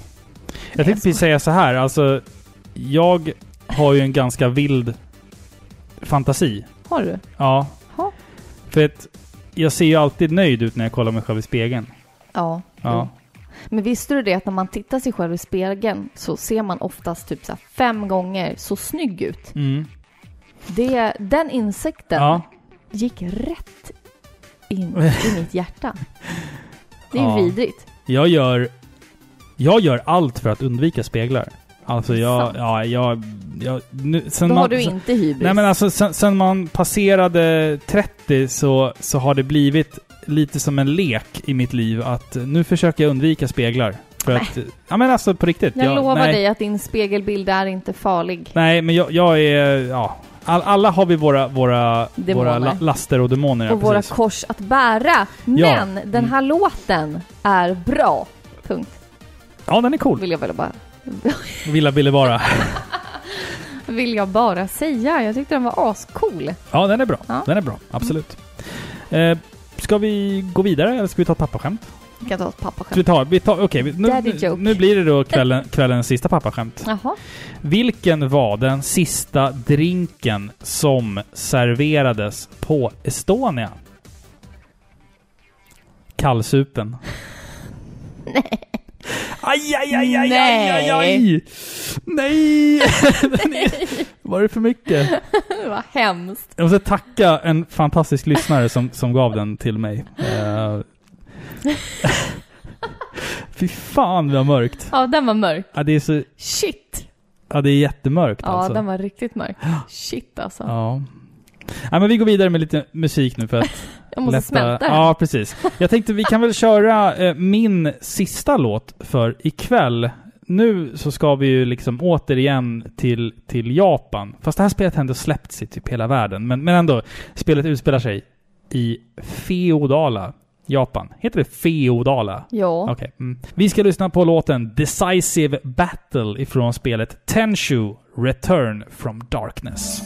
Jag tänkte precis säga så här, alltså... Jag har ju en ganska vild fantasi. Har du? Ja. Ja. För att jag ser ju alltid nöjd ut när jag kollar mig själv i spegeln. Ja. Ja. Men visste du det att när man tittar sig själv i spegeln så ser man oftast typ så fem gånger så snygg ut. Mm. Det, den insikten Ja. gick rätt in i mitt hjärta. Det är Ja. vidrigt. Jag gör... Jag gör allt för att undvika speglar. Alltså jag... Sant. Ja, jag... jag nu, sen Då man, har du inte hybris. Nej men alltså sen, sen man passerade 30 så, så har det blivit lite som en lek i mitt liv att nu försöker jag undvika speglar. För Nej. att... Ja men alltså på riktigt. jag lovar nej, dig att din spegelbild är inte farlig. Nej men jag, jag är... Ja. All, alla har vi våra, våra, Demoner. våra la, laster och demoner. ja, och våra precis. kors att bära. Ja. Men den här låten är bra. Punkt. Ja den är cool. Vill jag väl bara, Villa ville vara. vill jag bara säga. Jag tyckte den var ascool. Ja den är bra. Ja. Den är bra. Absolut. Eh, ska vi gå vidare eller ska vi ta ett pappaskämt? Vi kan ta ett Ska vi pappaskämt. ta... Vi tar Okej, vi- nu, joke. nu blir det då kvällen, kvällens sista pappaskämt. Jaha. Vilken var den sista drinken som serverades på Estonia? Kallsupen. Nej. Aj, aj, aj, aj, aj, aj, aj! Nej! Var det för mycket? Det var hemskt. Jag måste tacka en fantastisk lyssnare som, som gav den till mig. Uh, Fy fan vad mörkt. Ja, den var mörk. Ja, det är så... Shit. Ja, det är jättemörkt Ja, alltså. den var riktigt mörk. Shit alltså. Ja. ja. men vi går vidare med lite musik nu för att Jag måste smälta den. Ja, precis. Jag tänkte vi kan väl köra eh, min sista låt för ikväll. Nu så ska vi ju liksom återigen till, till Japan. Fast det här spelet har ändå släppts i typ hela världen. Men, men ändå, spelet utspelar sig i feodala Japan. Heter det feodala? Ja. Okej. Mm. Vi ska lyssna på låten Decisive Battle ifrån spelet Tenshu Return from Darkness.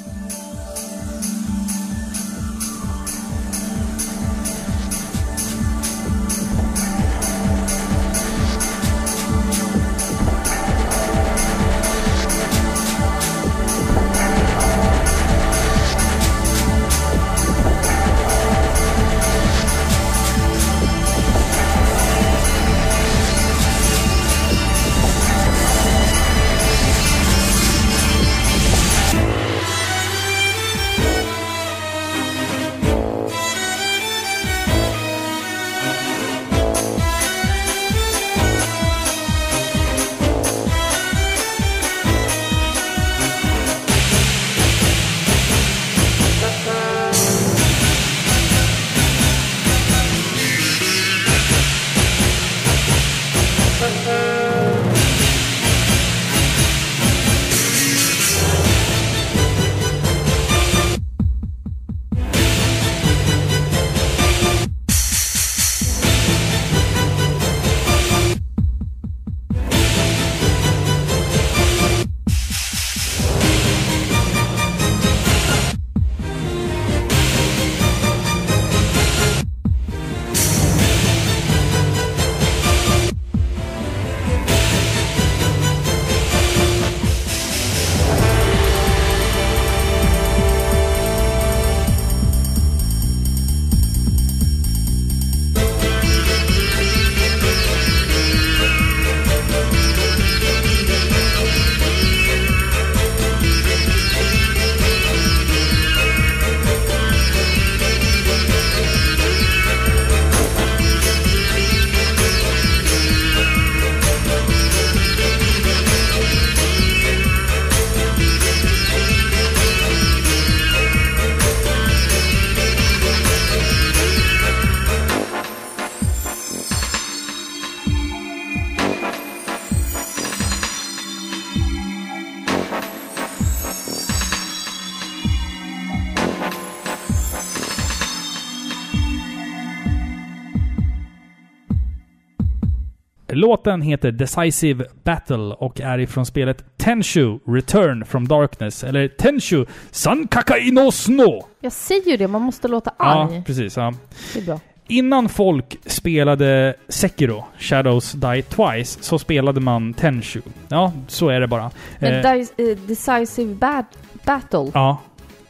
Låten heter Decisive Battle och är ifrån spelet Tenshu Return from Darkness, eller Tenshu Sankakai no Sno. Jag säger ju det, man måste låta Ja, arg. precis. Ja. Det är bra. Innan folk spelade Sekiro, Shadows Die Twice, så spelade man Tenshu. Ja, så är det bara. Men Eh, eh, Decisive bat- Battle, ja,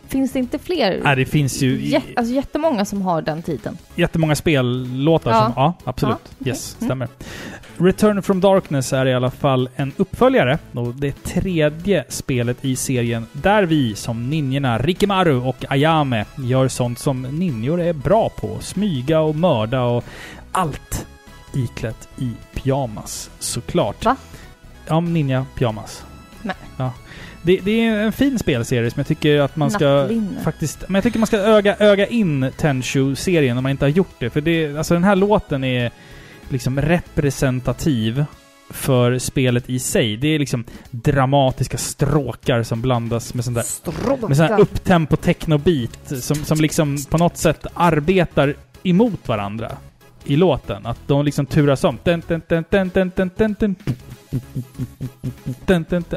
finns det inte fler? nej, det finns ju Jät- alltså jättemånga som har den titeln. jättemånga spellåtar Ja. som... Ja, absolut. Ja, okej. Yes, Mm. stämmer. Return from Darkness är i alla fall en uppföljare och det tredje spelet i serien där vi som ninjorna Rikimaru och Ayame gör sånt som ninjor är bra på. Smyga och mörda och allt iklätt i pyjamas såklart. Va? Ja, ninja pyjamas. Nej. Ja. Det, det är en fin spelserie som jag tycker att man ska Nattlinne. faktiskt... Men jag tycker man ska öga, öga in Tenshu-serien om man inte har gjort det. För det, alltså den här låten är liksom representativ för spelet i sig. Det är liksom dramatiska stråkar som blandas med sån där Stråkar. med sån här upptempo techno-beat som, som liksom på något sätt arbetar emot varandra i låten. Att de liksom turas om.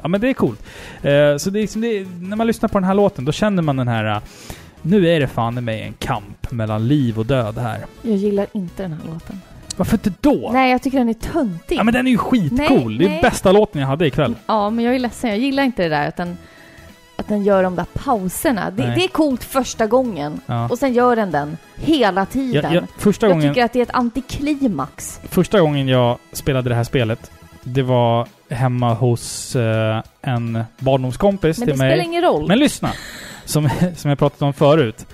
Ja men det är coolt. Eh, så det är liksom, det är, när man lyssnar på den här låten då känner man den här eh, nu är det fan i mig en kamp mellan liv och död här. Jag gillar inte den här låten. Varför inte då? Nej, jag tycker den är töntig. Ja men den är ju skitcool! Nej, det är nej. bästa låten jag hade ikväll. Ja, men jag är ledsen. Jag gillar inte det där att den, att den gör de där pauserna. Det, det är coolt första gången Ja. och sen gör den den hela tiden. Jag, jag, första, jag gången, tycker att det är ett antiklimax. första gången jag spelade det här spelet, det var hemma hos eh, en barndomskompis Men det till spelar mig. ingen roll. Men lyssna! Som, som jag pratat om förut.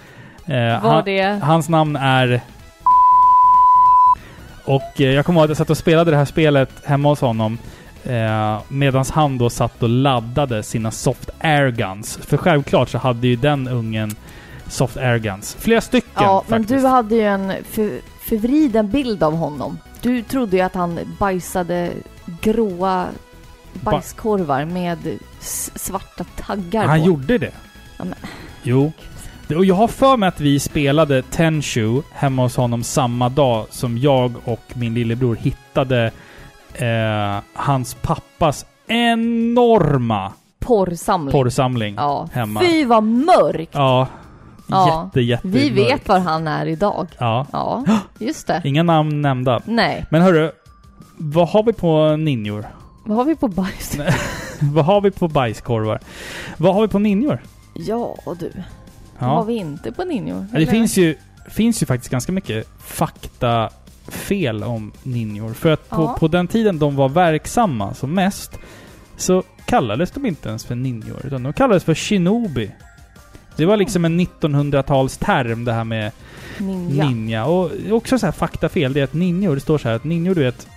Eh, Var han, det... Hans namn är... Och eh, jag kommer ihåg att jag satt och spelade det här spelet hemma hos honom. Eh, Medan han då satt och laddade sina soft airguns. För självklart så hade ju den ungen soft airguns. Flera stycken Ja, men faktiskt. du hade ju en för, förvriden bild av honom. Du trodde ju att han bajsade gråa bajskorvar med svarta taggar Han på. gjorde det? Ja, men- Jo. Och jag har för mig att vi spelade Tenshu hemma hos honom samma dag som jag och min lillebror hittade eh, hans pappas enorma Porrsamling. porrsamling Ja. hemma. Fy vad mörkt! Ja. Ja. Jätte, jätte Vi mörkt. vet var han är idag. Ja. Ja, just det. Inga namn nämnda. Nej, Men hörru, vad har vi på ninjor? vad har vi på bajs? vad har vi på bajskorvar? Vad har vi på ninjor? Ja du, vad har Ja. vi inte på ninjor? Ja, Det finns ju, finns ju faktiskt ganska mycket faktafel om ninjor. För att på, Ja. på den tiden de var verksamma som mest så kallades de inte ens för ninjor, utan de kallades för shinobi. Det var liksom en 1900-talsterm det här med Ninja. ninja. Och också så här faktafel, det är att ninjor, det står så här att ninjor du vet...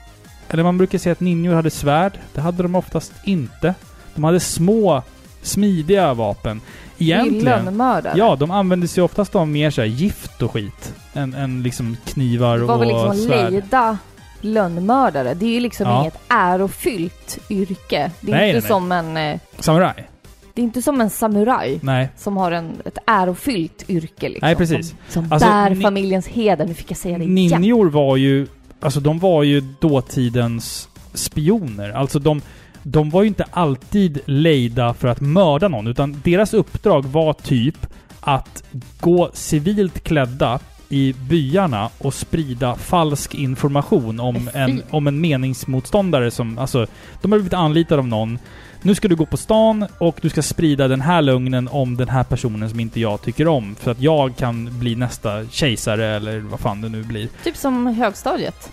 Eller man brukar säga att ninjor hade svärd. Det hade de oftast inte. De hade små, smidiga vapen. Egentligen... Lönnmördare. Ja, de använde sig oftast av mer så här gift och skit. Än, än liksom knivar Det var och väl liksom svärd. leda lönnmördare. Det är ju liksom Ja. inget ärofyllt yrke. Det är Nej, inte nej, som en... eh, Samuraj? Det är inte som en samuraj Nej. som har en, ett ärofyllt yrke liksom. Nej, precis. Som, som Alltså, bär familjens heder. Nu fick jag säga det igen. Ninjor var ju... Alltså de var ju dåtidens spioner. Alltså de... De var ju inte alltid lejda för att mörda någon, utan deras uppdrag var typ att gå civilt klädda i byarna och sprida falsk information om en, om en meningsmotståndare som... Alltså, de har blivit anlitade av någon. Nu ska du gå på stan och du ska sprida den här lögnen om den här personen som inte jag tycker om. För att jag kan bli nästa kejsare eller vad fan det nu blir. Typ som högstadiet.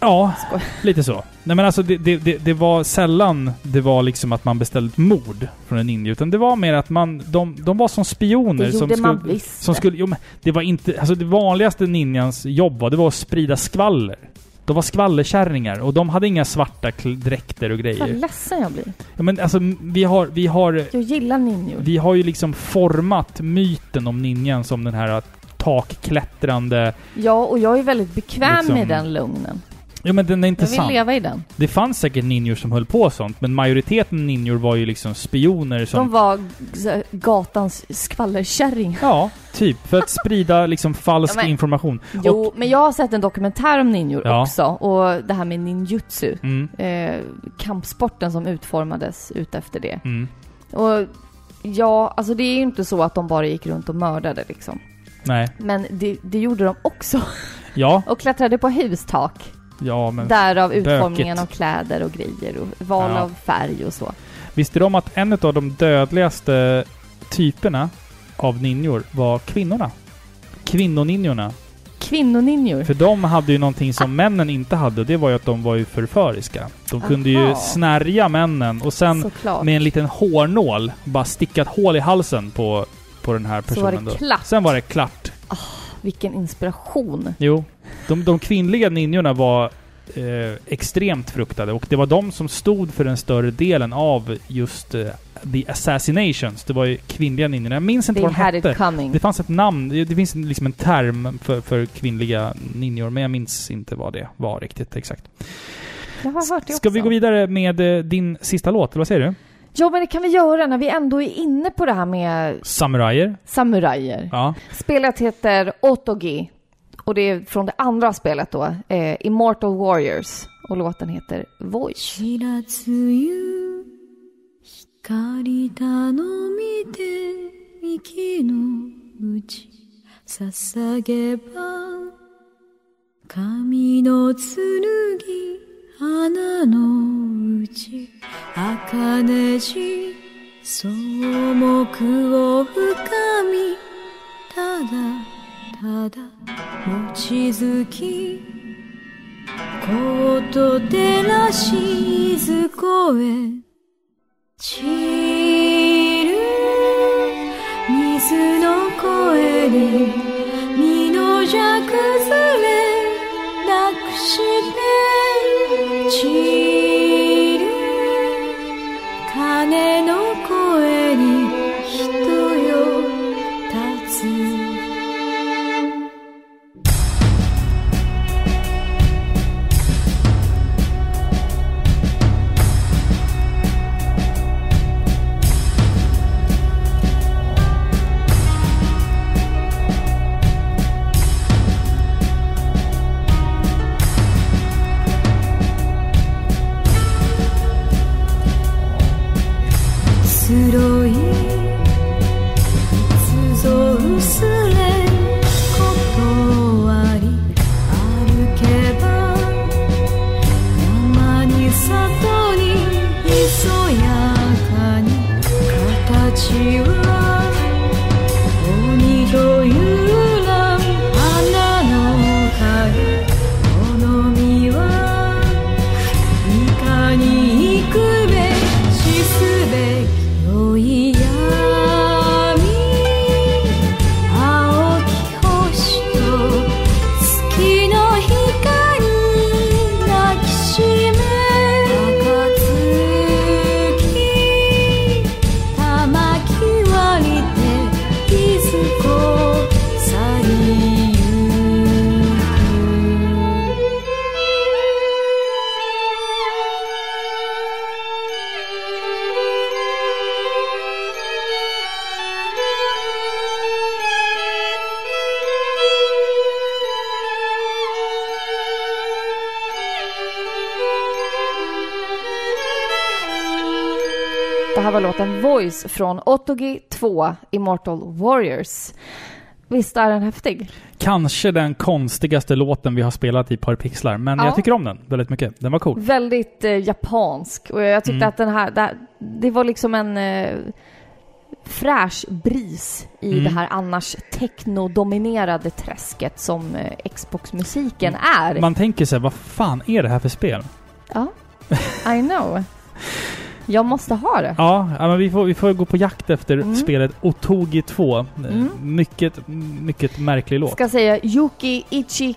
Ja, Skoj. lite så. Nej men alltså det, det, det, det var sällan det var liksom att man beställde ett mord från en ninja. Utan det var mer att man... De, de var som spioner Det som gjorde man skulle... visst. Som skulle... Jo men det var inte... Alltså det vanligaste ninjans jobb var, det var att sprida skvaller. De var skvallerkärringar och de hade inga svarta dräkter och Vad grejer. ledsen jag blir. Ja, men alltså vi har, vi har... Jag gillar ninjor. Vi har ju liksom format myten om ninjan som den här takklättrande... Ja, och jag är väldigt bekväm Liksom- med den lugnen. Ja men den är Jag vill leva i den. Det fanns säkert ninjor som höll på sånt, men majoriteten ninjor var ju liksom spioner som... De var gatans skvallerkärring. Ja, typ. För att sprida liksom falsk Ja, men- information. Jo, men jag har sett en dokumentär om ninjor Ja. också. Och det här med ninjutsu. Mm, Eh, kampsporten som utformades utefter det. mm. Och ja, alltså det är ju inte så att de bara gick runt och mördade liksom. Nej. Men det, det gjorde de också. Ja, Och klättrade på hustak. Ja men... Därav utformningen av kläder och grejer och val Ja. av färg och så. Visste om att en av de dödligaste typerna av ninjor var kvinnorna? Kvinnoninjorna. Kvinnoninjor. För de hade ju någonting som männen inte hade och det var ju att de var ju förföriska. De kunde ju Aha. snärja männen och sen Såklart. med en liten hårnål bara sticka ett hål i halsen på, på den här Så var personen det då. klart. Sen var det klart. Vilken inspiration. Jo. De, de kvinnliga ninjorna var eh, extremt fruktade och det var de som stod för den större delen av just eh, the assassinations. Det var ju kvinnliga ninjorna. Jag minns inte They vad de had hette. it coming. Det fanns ett namn, det det finns liksom en term för, för kvinnliga ninjor, men jag minns inte vad det var riktigt exakt. Jag har hört det Ska också. vi gå vidare med eh, din sista låt, eller vad säger du? Ja, men det kan vi göra när vi ändå är inne på det här med Samurajer? samurajer. Ja. Spelet heter Otogi. Och det är från det andra spelet då, eh, Immortal Warriors. Och låten heter Voice. 知らずゆ光頼みて息のうち捧げば神の剣 花のうち茜地草木を深みただただ望月こと照らしいずこへ Voice från Otogi 2 Immortal Warriors. Visst är den häftig? Kanske den konstigaste låten vi har spelat i Par Pixlar, men Ja. jag tycker om den väldigt mycket. Den var cool. Väldigt eh, japansk och jag tyckte Mm. att den här, det, här- det var liksom en eh, fräsch bris i Mm. det här annars technodominerade träsket som eh, Xbox-musiken är. Man tänker sig, vad fan är det här för spel? Ja, I know. Jag måste ha det. Ja, ja men vi får, vi får gå på jakt efter Mm. spelet Otogi 2. Mm. Mycket, mycket märklig låt. Ska säga Yuki Ichi,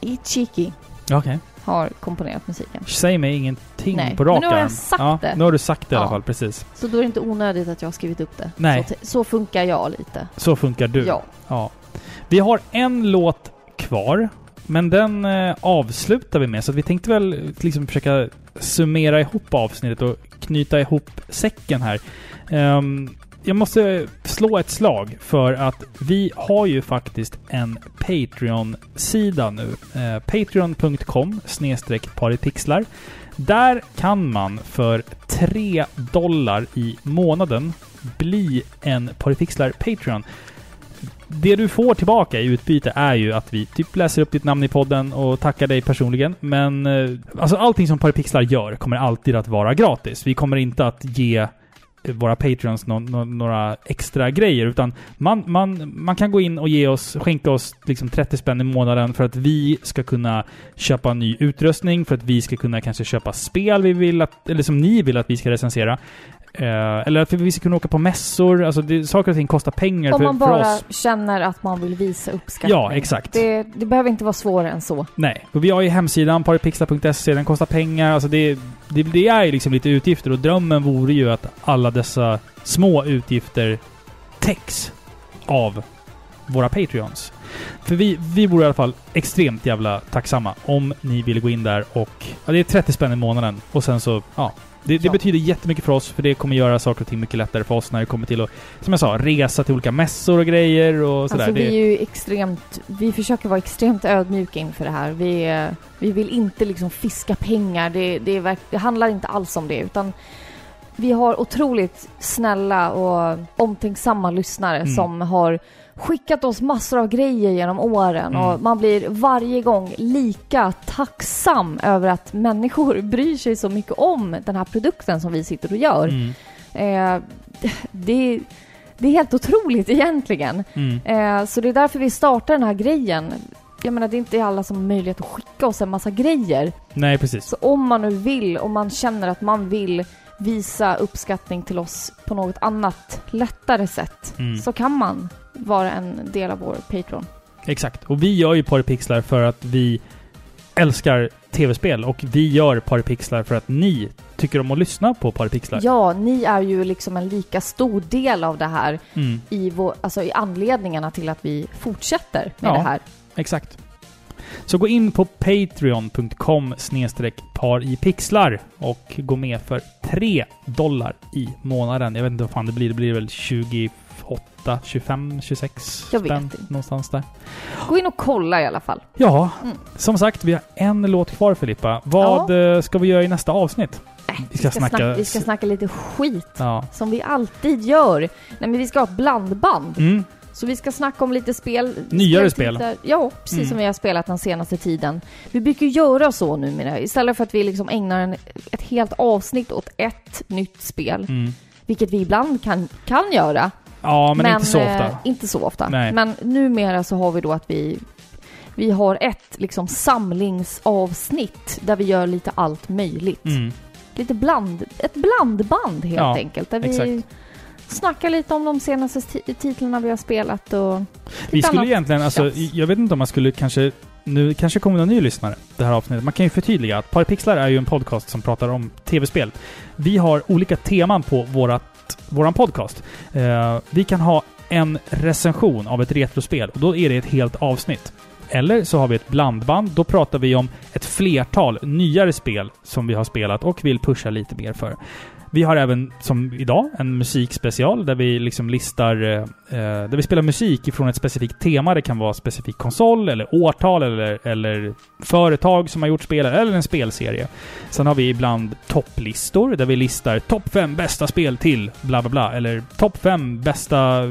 Ichiki Okej. har komponerat musiken. Säg mig ingenting Nej, på rak men nu har jag arm. sagt ja, det. Nu har du sagt det i alla Ja. fall, precis. Så då är det inte onödigt att jag har skrivit upp det. Nej. Så, så funkar jag lite. Så funkar du. Ja. Ja. Vi har en låt kvar men den eh, avslutar vi med. Så vi tänkte väl liksom försöka summera ihop avsnittet och knyta ihop säcken här. Um, jag måste slå ett slag för att vi har ju faktiskt en Patreon-sida nu. Eh, Patreon.com snedstreck paripixlar. Där kan man för 3 dollar i månaden bli en Paripixlar Patreon. Det du får tillbaka i utbyte är ju att vi typ läser upp ditt namn i podden och tackar dig personligen. Men eh, alltså allting som Paripixlar gör kommer alltid att vara gratis. Vi kommer inte att ge eh, våra Patreons no, no, några extra grejer. Utan man, man, man kan gå in och ge oss, skänka oss liksom 30 spänn i månaden för att vi ska kunna köpa ny utrustning, för att vi ska kunna kanske köpa spel vi vill att, eller som ni vill att vi ska recensera. Eh, eller att vi ska kunna åka på mässor. Alltså det, saker och ting kostar pengar Om för, man för bara oss. känner att man vill visa uppskattning. Ja, exakt. Det, det behöver inte vara svårare än så. Nej. Och vi har ju hemsidan paripixlar.se, den kostar pengar. Alltså det, det, det är ju liksom lite utgifter och drömmen vore ju att alla dessa små utgifter täcks av våra Patreons. För vi, vi vore i alla fall extremt jävla tacksamma om ni ville gå in där och... Ja, det är 30 spänn i månaden och sen så, ja. Det, det betyder jättemycket för oss, för det kommer göra saker och ting mycket lättare för oss när det kommer till att, som jag sa, resa till olika mässor och grejer och sådär. Alltså vi är ju extremt, vi försöker vara extremt ödmjuka inför det här. Vi, eh, vi vill inte liksom fiska pengar, det, det, är det handlar inte alls om det utan vi har otroligt snälla och omtänksamma lyssnare Mm. som har skickat oss massor av grejer genom åren Mm. och man blir varje gång lika tacksam över att människor bryr sig så mycket om den här produkten som vi sitter och gör. mm, Eh, det, det är helt otroligt egentligen. mm. Eh, så det är därför vi startar den här grejen. Jag menar, det är inte alla som har möjlighet att skicka oss en massa grejer. Nej, precis. Så om man nu vill, om man känner att man vill visa uppskattning till oss på något annat, lättare sätt, Mm. så kan man vara en del av vår Patreon. Exakt. Och vi gör ju Paripixlar för att vi älskar tv-spel och vi gör Paripixlar för att ni tycker om att lyssna på Paripixlar. Ja, ni är ju liksom en lika stor del av det här Mm, i, vår, alltså i anledningarna till att vi fortsätter med Ja. det här. exakt. Så gå in på patreon.com par i pixlar och gå med för 3 dollar i månaden. Jag vet inte vad fan det blir. Det blir väl 28, 25, 26 Jag vet spänn inte. någonstans där. Gå in och kolla i alla fall. Ja, Mm. som sagt, vi har en låt kvar Filippa. Vad eh, ska vi göra i nästa avsnitt? Vi ska snacka- snacka, vi ska snacka lite skit. Ja. Som vi alltid gör. Nej men vi ska ha ett blandband. Mm. Så vi ska snacka om lite spel. Nyare speltitlar. Ja, precis Mm. som vi har spelat den senaste tiden. Vi brukar göra så numera. Istället för att vi liksom ägnar en, ett helt avsnitt åt ett nytt spel. Mm. Vilket vi ibland kan, kan göra. Ja, men, inte så eh, ofta. inte så ofta. Nej. Men numera så har vi då att vi vi har ett liksom samlingsavsnitt där vi gör lite allt möjligt. Mm. Lite bland, ett blandband helt Ja, enkelt. Där vi exakt. Snackar lite om de senaste ti- titlarna vi har spelat och Vi skulle annat egentligen, alltså, jag vet inte om man skulle kanske... Nu kanske kommer någon ny lyssnare, det här avsnittet. Man kan ju förtydliga att Paripixlar är ju en podcast som pratar om tv-spel. Vi har olika teman på vårat, våran podcast. Eh, vi kan ha en recension av ett retrospel och då är det ett helt avsnitt. Eller så har vi ett blandband. Då pratar vi om ett flertal nyare spel som vi har spelat och vill pusha lite mer för. Vi har även, som idag, en musikspecial där vi liksom listar... Eh, eh, där vi spelar musik ifrån ett specifikt tema. Det kan vara specifik konsol, eller årtal, eller, eller företag som har gjort spel, eller en spelserie. Sen har vi ibland topplistor där vi listar topp fem bästa spel till bla bla bla. Eller topp fem bästa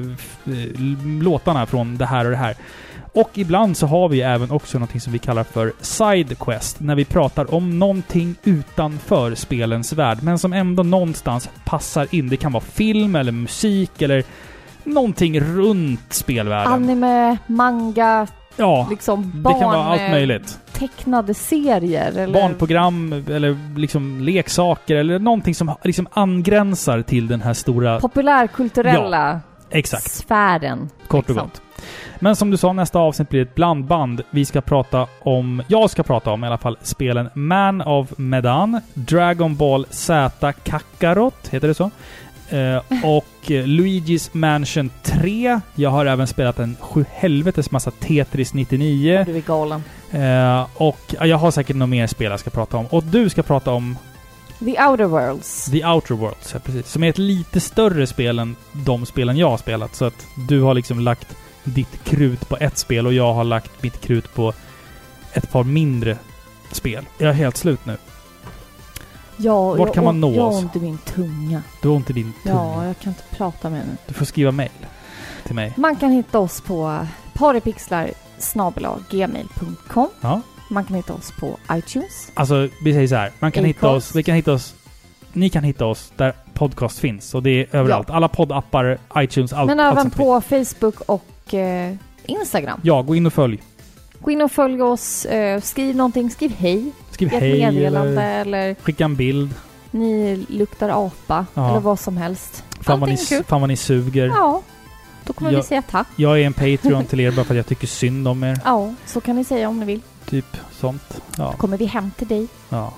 eh, låtarna från det här och det här. Och ibland så har vi även också något som vi kallar för Sidequest, när vi pratar om någonting utanför spelens värld, men som ändå någonstans passar in. Det kan vara film eller musik eller någonting runt spelvärlden. anime, manga, ja, liksom det barn... kan vara allt eh, möjligt. Tecknade serier eller... Barnprogram eller liksom leksaker eller någonting som liksom angränsar till den här stora... Populärkulturella Exakt. sfären. Kort och liksom. gott. Men som du sa, nästa avsnitt blir ett blandband. Vi ska prata om, jag ska prata om i alla fall, spelen Man of Medan, Dragon Ball Z Kakarot, heter det så? Eh, och Luigi's Mansion 3. Jag har även spelat en sjuhelvetes massa Tetris 99. Du är galen. Eh, och ja, jag har säkert något mer spel jag ska prata om. Och du ska prata om The Outer Worlds. The Outer Worlds, ja, precis. Som är ett lite större spel än de spelen jag har spelat. Så att du har liksom lagt ditt krut på ett spel och jag har lagt mitt krut på ett par mindre spel. Jag är helt slut nu. Ja, Vart jag, kan man nå Jag har oss? ont i min tunga. Du har ont i din tunga. Ja, jag kan inte prata med nu. Du får skriva mail till mig. Man kan hitta oss på paripixlar gmail.com. Ja. Man kan hitta oss på iTunes. Alltså, vi säger så här. Man kan hitta oss... Vi kan hitta oss... Ni kan hitta oss där podcast finns. Och det är överallt. Alla poddappar, iTunes, allt. Men allt även sånt på Facebook och eh, Instagram. Ja, gå in och följ. Gå in och följ oss. Eh, skriv någonting. Skriv hej Skriv ett hej meddelande eller eller skicka en bild. ni luktar apa Ja. eller vad som helst. Fan vad, ni, kul. fan vad ni suger. Ja, då kommer Ja. vi säga tack. Jag är en Patreon till er bara för att jag tycker synd om er. Ja, så kan ni säga om ni vill. Typ sånt. Ja. Då kommer vi hem till dig. ja.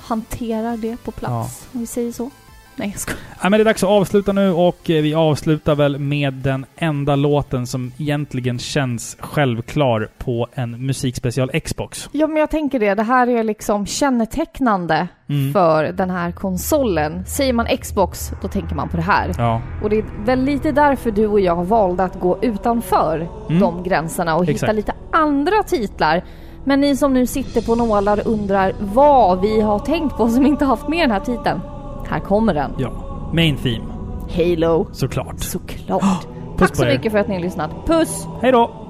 Hanterar det på plats. Om vi säger så. Nej, jag skojar. Ja, men det är dags att avsluta nu och eh, vi avslutar väl med den enda låten som egentligen känns självklar på en musikspecial Xbox. Ja, men jag tänker det. Det här är liksom kännetecknande Mm. för den här konsolen. Säger man Xbox, då tänker man på det här. Ja. Och det är väl lite därför du och jag valde att gå utanför Mm. de gränserna och hitta Exakt. lite andra titlar. Men ni som nu sitter på nålar undrar vad vi har tänkt på som inte haft med den här titeln. Här kommer den. ja. Main theme, Halo. såklart. Såklart. Puss Tack så mycket för att ni har lyssnat. Puss! Hej då!